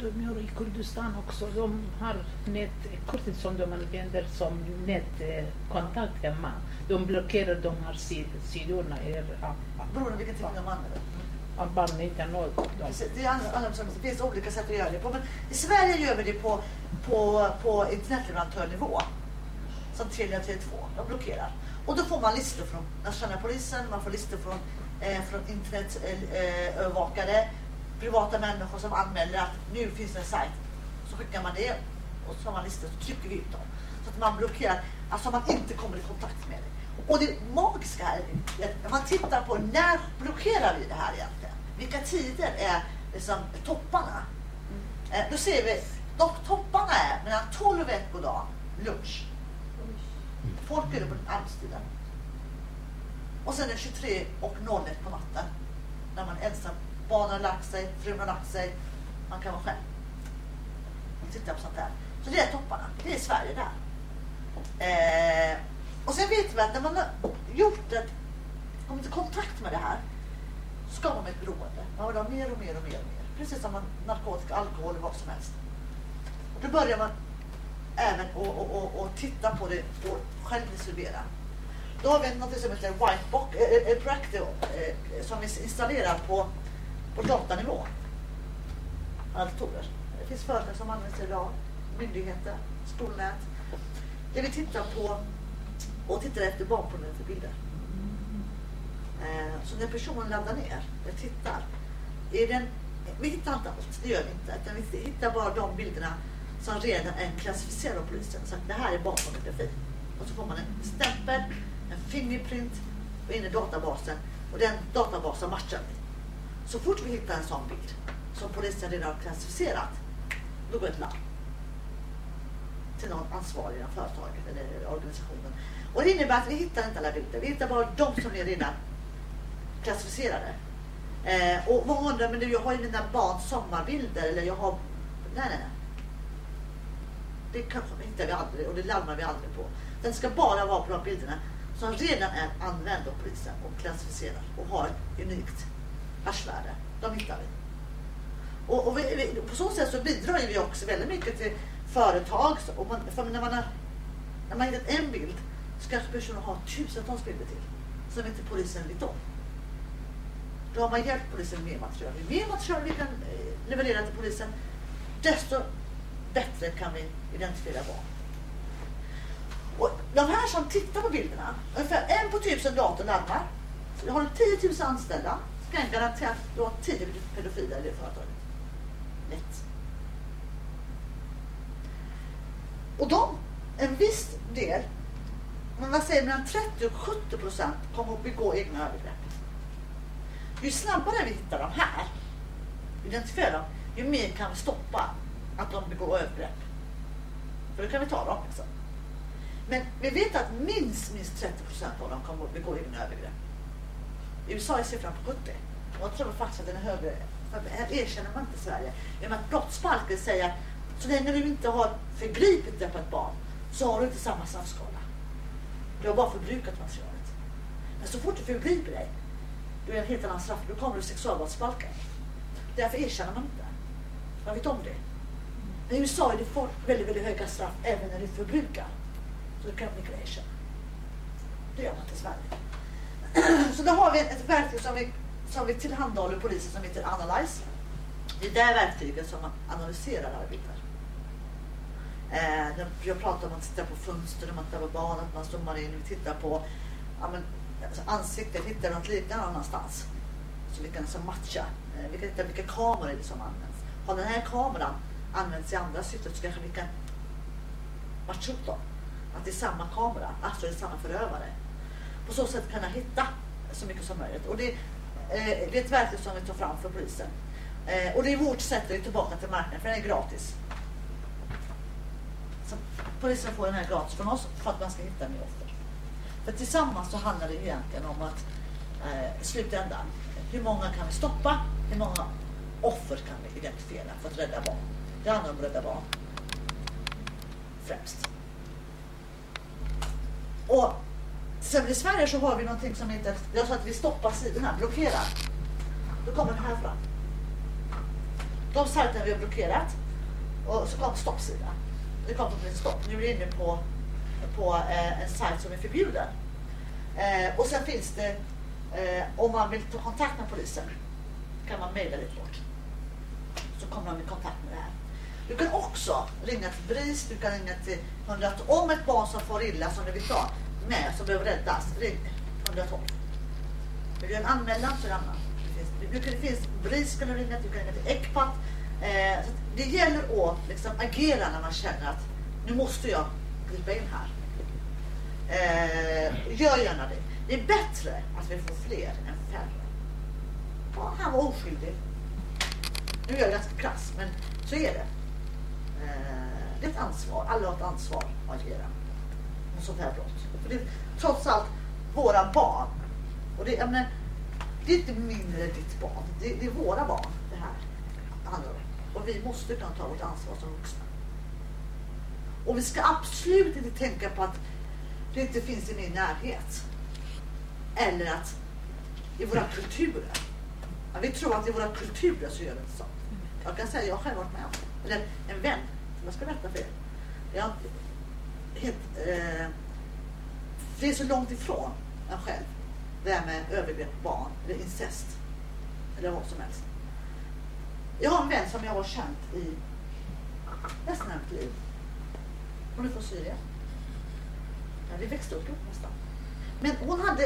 De gör i Kurdistan också. De har nätkortet som de använder som nätkontakt hemma. De blockerar de här sid- sidorna. Er, ja, Beroende på vilken tidning de använder. ja, barn inte når dem. Precis, Det, är andra, andra, det finns olika sätt att göra det på. Men I Sverige gör vi det på, på, på internetleverantörnivå. Som Telia och Tele2. De blockerar. Och då får man listor från nationella polisen, man får listor från, eh, från internetövervakare, eh, privata människor som anmäler att nu finns det en sajt. Så skickar man det och så har man listor så trycker vi ut dem. Så att man blockerar, alltså man inte kommer i kontakt med det. Och det magiska här är att man tittar på när blockerar vi det här egentligen? Vilka tider är liksom topparna? Eh, då ser vi, de topparna är mellan 12 och 1 på dagen, lunch. Folk gör det på arbetstiden. Och sen är det 23 och 01 på natten. När man är ensam. Barnen har lagt sig, frun har lagt sig. Man kan vara själv. Och titta på sånt där. Så det är topparna. Det är Sverige där. Eh, och sen vet vi att när man har gjort ett, kommit i kontakt med det här så skapar man ett beroende. Man vill ha mer och mer och mer och mer. Precis som man, narkotika, alkohol eller vad som helst. Och då börjar man även att och, och, och titta på det och själv distribuera. Då har vi något som heter Whitebox, eh, eh, eh, äh, äh, Practice, äh, som vi installerar på, på datanivå. Alla datorer. Det finns företag som använder sig idag, myndigheter, skolnät. Det vi tittar på och tittar efter barnpornografibilder. Eh, så när personen laddar ner, eller tittar, är den, vi hittar inte allt, det gör vi inte. Utan vi hittar bara de bilderna som redan är klassificerad av polisen. Så att det här är barnpornografi. Och så får man en stämpel, en fingerprint och in i databasen. Och den databasen matchar vi. Så fort vi hittar en sån bild som polisen redan har klassificerat, då går ett larm till någon ansvarig inom företaget eller organisationen. Och det innebär att vi hittar inte alla bilder. Vi hittar bara de som är redan klassificerade. Eh, och många undrar, men du, jag har ju mina barns sommarbilder eller jag har... Nej, nej, nej. Det kanske hittar vi aldrig och det larmar vi aldrig på. Den ska bara vara på de bilderna som redan är använda av polisen och klassificerade och har ett unikt haschvärde. De hittar vi. Och, och vi, vi, på så sätt så bidrar vi också väldigt mycket till företag. Och man, för när man har när man hittat en bild så kanske personen har tusentals bilder till som inte polisen vet om. Då har man hjälpt polisen med mer material. Ju mer material vi kan eh, leverera till polisen desto bättre kan vi identifiera barn. Och de här som tittar på bilderna, ungefär en på tusen dator larmar. Så har du 10 000 anställda så kan jag garantera att du har 10 pedofiler i det företaget. Lätt. Och de, en viss del, men man säger mellan 30 och 70 procent kommer att begå egna övergrepp. Ju snabbare vi hittar de här, identifierar dem, ju mer kan vi stoppa att de begår övergrepp. För då kan vi ta dem. Liksom. Men vi vet att minst, minst 30 procent av dem kommer att begå egna övergrepp. I USA är siffran på 70. Jag tror faktiskt att den är högre. För här erkänner man inte Sverige. I och med att brottsbalken säger att så länge du inte har förgripit dig på ett barn så har du inte samma straffskala. Du har bara förbrukat materialet. Men så fort du förgriper dig, då är det en helt annan straff. Då kommer du sexualbrottsbalken. Därför erkänner man inte. Man vet om det. I USA är det får väldigt, väldigt höga straff även när du förbrukar. Så det kan man inte. Det gör man inte i Sverige. [CLEARS THROAT] Så då har vi ett verktyg som vi, som vi tillhandahåller polisen som heter Analyze. Det är det verktyget som man analyserar arbetar. Eh, jag pratar om att titta på fönster, man tittar på barn, att man zoomar in. Vi tittar på ja, men, alltså, ansiktet, hittar något liknande någonstans. Så vi kan alltså matcha. Eh, vi kan hitta vilka kameror det som används. Har den här kameran används i andra syften så kanske vi kan matcha upp dem. Att det är samma kamera, alltså det är samma förövare. På så sätt kan jag hitta så mycket som möjligt. Och det, eh, det är ett verktyg som vi tar fram för polisen. Eh, och det är vårt sätt att ge tillbaka till marknaden, för den är gratis. Så polisen får den här gratis från oss för att man ska hitta mer offer. För tillsammans så handlar det egentligen om att eh, i slutändan, hur många kan vi stoppa? Hur många offer kan vi identifiera för att rädda barn? Andra numret om. Främst. Och sen i Sverige så har vi någonting som heter, jag sa att vi stoppar sidorna, blockerar. Då kommer den här fram. De sajterna vi har blockerat och så kom stoppsidan. Det kom på ett stopp. Nu är vi inne på, på eh, en sajt som är förbjuden. Eh, och sen finns det, eh, om man vill ta kontakt med polisen, kan man mejla dit bort. Så kommer de i kontakt med det här. Du kan också ringa till BRIS, du kan ringa till 112. Om ett barn som får illa, som du vill ta med, som behöver räddas, ring 112. Vill du göra en anmälan så är det annan. Det finns, det finns BRIS kan du ringa till, du kan ringa till ECPAT. Eh, det gäller att liksom agera när man känner att nu måste jag gripa in här. Eh, gör gärna det. Det är bättre att vi får fler än färre. Ja, han var oskyldig. Nu är jag ganska krass, men så är det. Eh, det är ett ansvar. Alla har ett ansvar att agera mot sånt här brott. För det är trots allt våra barn. Och det, jag menar, det är inte min eller ditt barn. Det, det är våra barn det här handlar om. Och vi måste kunna ta vårt ansvar som vuxna. Och vi ska absolut inte tänka på att det inte finns i min närhet. Eller att i våra kulturer. Ja, vi tror att i våra kulturer så gör vi inte så. Jag kan säga att jag har själv varit med om det. Eller en vän som jag ska berätta för er. Jag, helt, eh, det är så långt ifrån en själv. Det här med övergrepp på barn eller incest. Eller vad som helst. Jag har en vän som jag har känt i nästan hela mitt liv. Hon är från Syrien. Ja, vi växte upp ihop nästan. Men hon hade,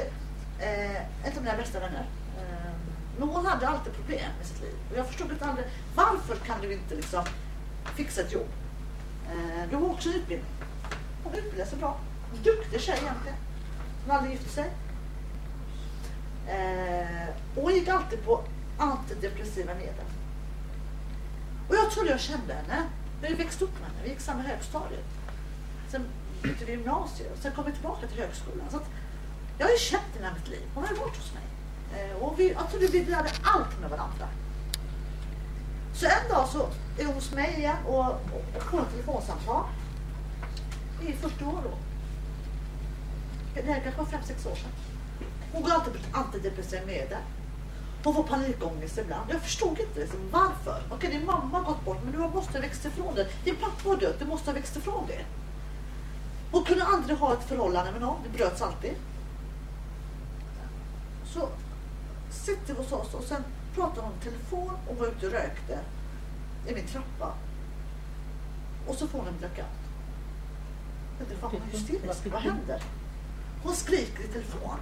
eh, inte av mina bästa vänner, eh, men hon hade alltid problem med sitt liv. Och jag förstod inte aldrig, varför kan du inte liksom fixa ett jobb? Eh, du har också utbildning. Hon utbildar sig bra. Duktig tjej egentligen. Hon aldrig gift sig. Eh, och hon gick alltid på antidepressiva medel. Och jag trodde jag kände henne. Vi växte upp med henne. Vi gick samma högstadiet. Sen bytte vi gymnasiet och sen kom vi tillbaka till högskolan. Så att jag har ju känt henne i mitt liv. Hon har ju varit hos mig. Eh, och vi, jag trodde vi delade allt med varandra. Så en dag så är hon hos mig igen och, och, och får ett telefonsamtal. Det är 40 år då. Det här kanske var 5-6 år sedan. Hon går alltid på antidepressiva medel. Hon får panikångest ibland. Jag förstod inte liksom, varför. Okej, din mamma har gått bort, men du måste ha växt ifrån det. Din pappa har dött, du måste ha växt ifrån det. Hon kunde aldrig ha ett förhållande med någon. Det bröts alltid. Så sitter vi hos oss och sen pratade hon i telefon och var ute och rökte i min trappa. Och så får hon en blackout. Jag tänkte, fan hon hysterisk. Vad händer? Hon skriker i telefon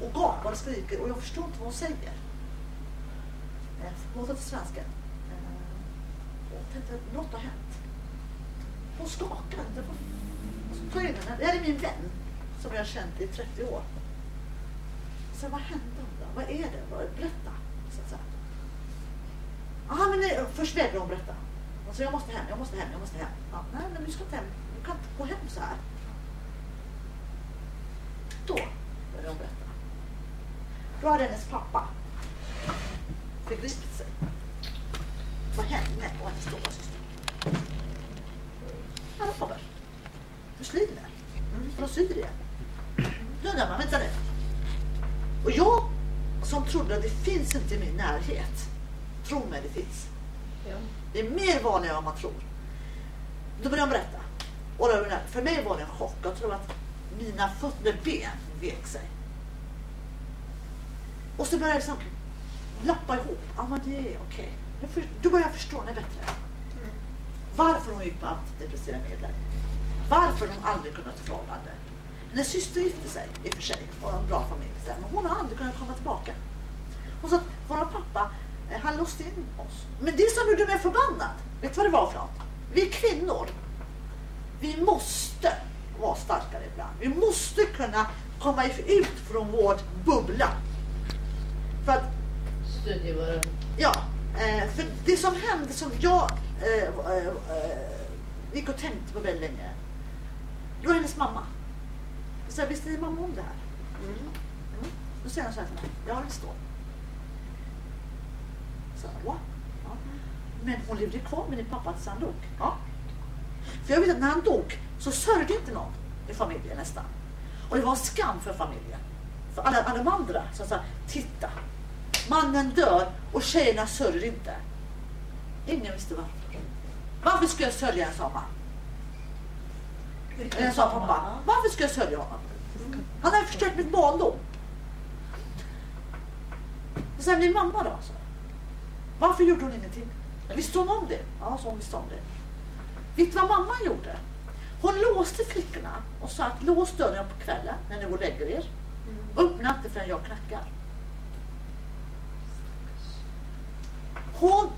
och gapar och skriker och jag förstår inte vad hon säger. Eh, Hon tar till svenska. Eh, Jag tänkte, något har hänt. Hon skakar. Det var... Och så tar jag in henne. Det här är min vän som jag har känt i 30 år. Så vad hände då? Vad är det? Berätta ah, men nej, först vägrar hon berätta. Hon sa, jag måste hem, jag måste hem, jag måste hem. Ja, nej, men du ska inte hem. Du kan inte gå hem så här. Då började hon berätta. Då hade hennes pappa förgripit sig på henne och hennes storasyster. Araber. Muslimer. Från mm, Syrien. Då undrar man, vänta nu. Och jag som trodde att det finns inte i min närhet. Tro mig, det finns. Ja. Det är mer vanligt än man tror. Då började de berätta. Och då, för mig var det en chock. Jag tror att mina fötter, ben vek sig. Och så började jag liksom lappa ihop. Ja, men det är okej. För- Då börjar jag förstå henne bättre. varför hon gick på antidepressiva medel. Varför de aldrig kunnat förhållande. Hennes syster gifte sig i och för sig och en bra familj. där, Men hon har aldrig kunnat komma tillbaka. Hon sa att vår pappa, han låste in oss. Men det som gjorde mig förbannad, vet du vad det var för något? Vi kvinnor, vi måste vara starkare ibland. Vi måste kunna komma ut från vår bubbla. För att Stödja varandra. Ja, eh, för det som hände som jag eh, eh, gick och tänkte på väldigt länge. Det var hennes mamma. Jag sa, visste din mamma om det här? Mm. Mm. Då säger hon så här till mig. Ja, det står. Så, ja. ja. Men hon levde kvar med din pappa tills han dog. Ja. För jag vet att när han dog så sörjde inte någon i familjen nästan. Och det var en skam för familjen. För alla, alla de andra som sa, titta, mannen dör och tjejerna sörjer inte. Ingen visste varför. Varför ska jag sörja en sån man? Eller sa pappa. Varför ska jag sörja honom? Han har förstört mitt barndom. Och sen min mamma då? Så. Varför gjorde hon ingenting? Visste hon om det? Ja, så hon visste om det. Vet du vad mamma gjorde? Hon låste flickorna och sa att lås dörren på kvällen när ni går och lägger er. Öppna inte förrän jag knackar. Hon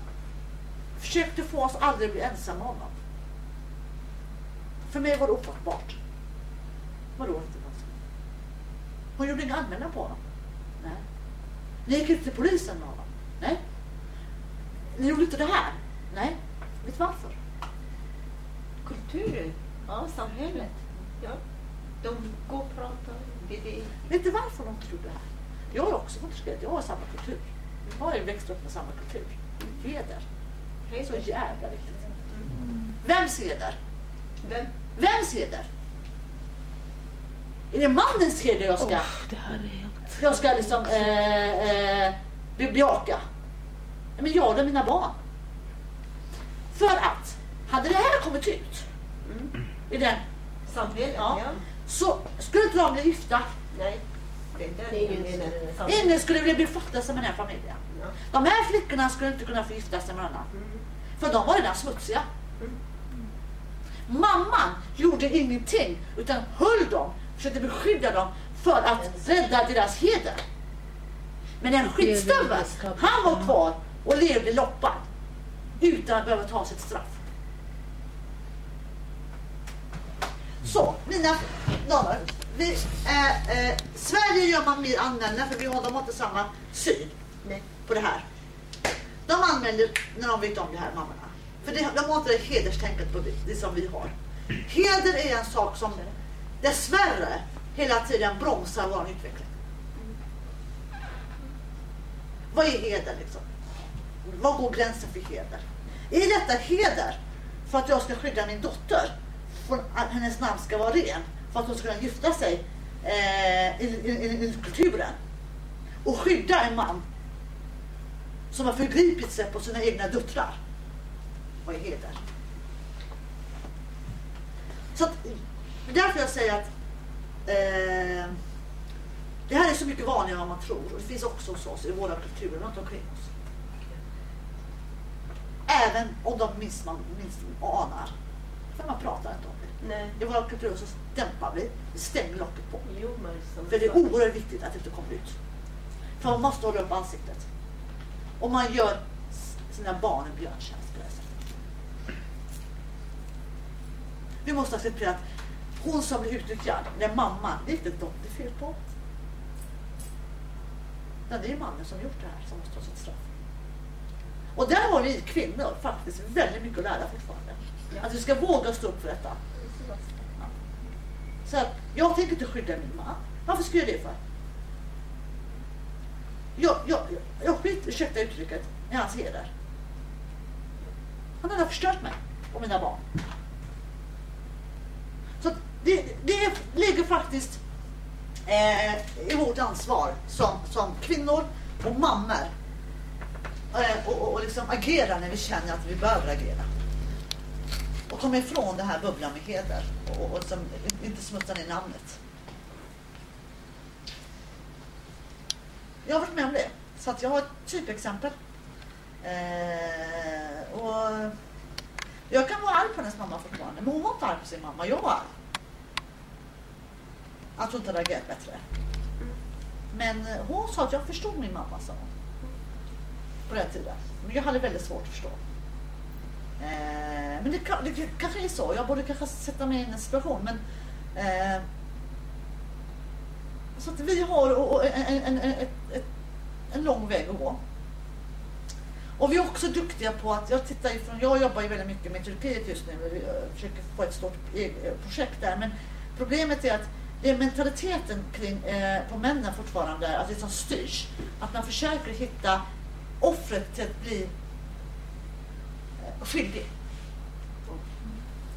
försökte få oss aldrig bli ensamma med honom. För mig var det ofattbart. Vadå inte ensamma? Hon gjorde inga anmälan på honom. Nej. Ni gick inte till polisen med honom. Nej. Ni gjorde inte det här. Nej. Vet du varför? Kulturen, ja, samhället. Ja. De går och pratar. Det, det. Vet du varför de gjorde det här? Jag har också fått jag har samma kultur. Jag har ju växt upp med samma kultur. Heder. Så jävla viktigt. Vems heder? Vem? Vems heder? Är det mannens heder jag ska, Oh, det här är helt... jag ska liksom eh, eh, be- bejaka? Men jag och mina barn. För att, hade det här kommit ut i den, Samhället, Ja. ja. så skulle inte de bli gifta. Nej. Ingen skulle vilja befatta sig med den här familjen. Ja. De här flickorna skulle inte kunna få gifta sig med någon annan. För de var redan smutsiga. Mamman gjorde ingenting utan höll dem, försökte beskydda dem för att rädda deras heder. Men den skitstöveln, han var kvar och levde loppan utan att behöva ta sitt straff. Så, mina damer. Vi, eh, eh, Sverige gör man mer anmälningar för vi har, de har inte samma syn Nej. på det här. De anmäler när de vet om det här, mammorna. För det, de har inte det hederstänket på det, det som vi har. Heder är en sak som dessvärre hela tiden bromsar vår utveckling. Vad är heder liksom? Var går gränsen för heder? Är detta heder för att jag ska skydda min dotter från att hennes namn ska vara ren? För att hon ska kunna gifta sig eh, i, i, i, i kulturen? Och skydda en man som har förgripit sig på sina egna döttrar. Vad är heder? Så att, det är därför jag säger att eh, det här är så mycket vanligare än vad man tror. Och det finns också hos oss i våra kulturer runt omkring. Även om de minst man minst anar. För man pratar inte om det. Nej. I våra kulturer så dämpar vi, vi stänger locket på. Jo, men För det är oerhört viktigt att det inte kommer ut. För man måste hålla upp ansiktet. Och man gör sina barn en björntjänst på det sättet. Vi måste acceptera att hon som blir utnyttjad, den mamman, det är inte de det är fel på. Utan det är mannen som gjort det här som måste ta sitt straff. Och där har vi kvinnor faktiskt väldigt mycket att lära fortfarande. Att vi ska våga stå upp för detta. Så att jag tänker inte skydda min man. Varför ska jag det för? Jag, jag, jag, jag skiter, ursäkta uttrycket, i hans heder. Han har förstört mig och mina barn. Så det, det ligger faktiskt eh, i vårt ansvar som, som kvinnor och mammor Eh, och, och, och liksom agera när vi känner att vi behöver agera. Och komma ifrån det här bubblan med heder och, och som, inte smutsa ner namnet. Jag har varit med om det. Så att jag har ett typexempel. Eh, och Jag kan vara arg på hennes mamma fortfarande, men hon var inte arg på sin mamma. Jag var arg. Att hon inte hade agerat bättre. Men eh, hon sa att jag förstod min mamma, sa hon. På den tiden. Men jag hade väldigt svårt att förstå. Eh, men det, det kanske är så. Jag borde kanske sätta mig in i en situation. Men, eh, så att vi har och, en, en, en, en lång väg att gå. Och vi är också duktiga på att, jag tittar ifrån, jag jobbar ju väldigt mycket med Turkiet just nu. Vi eh, försöker få ett stort e- eh, projekt där. Men problemet är att det är mentaliteten kring, eh, på männen fortfarande, att det som styrs. Att man försöker hitta offret till att bli eh, skyldig.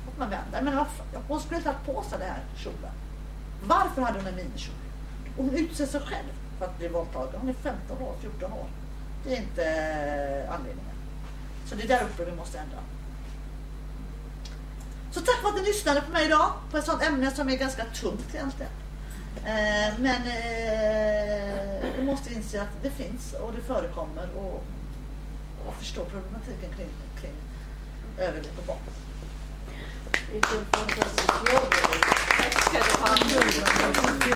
Och man vänder. Men varför? Hon skulle inte ha på sig den här kjolen. Varför hade hon en minikjol? Hon utser sig själv för att bli våldtagen. Hon är 15 år, 14 år. Det är inte eh, anledningen. Så det är där uppe vi måste ändra. Så tack för att ni lyssnade på mig idag. På ett sånt ämne som är ganska tungt egentligen. Eh, men eh, vi måste inse att det finns och det förekommer och, och förstå problematiken kring, kring övergrepp på barn. Vilken fantastisk jobb. Tack ska du ha.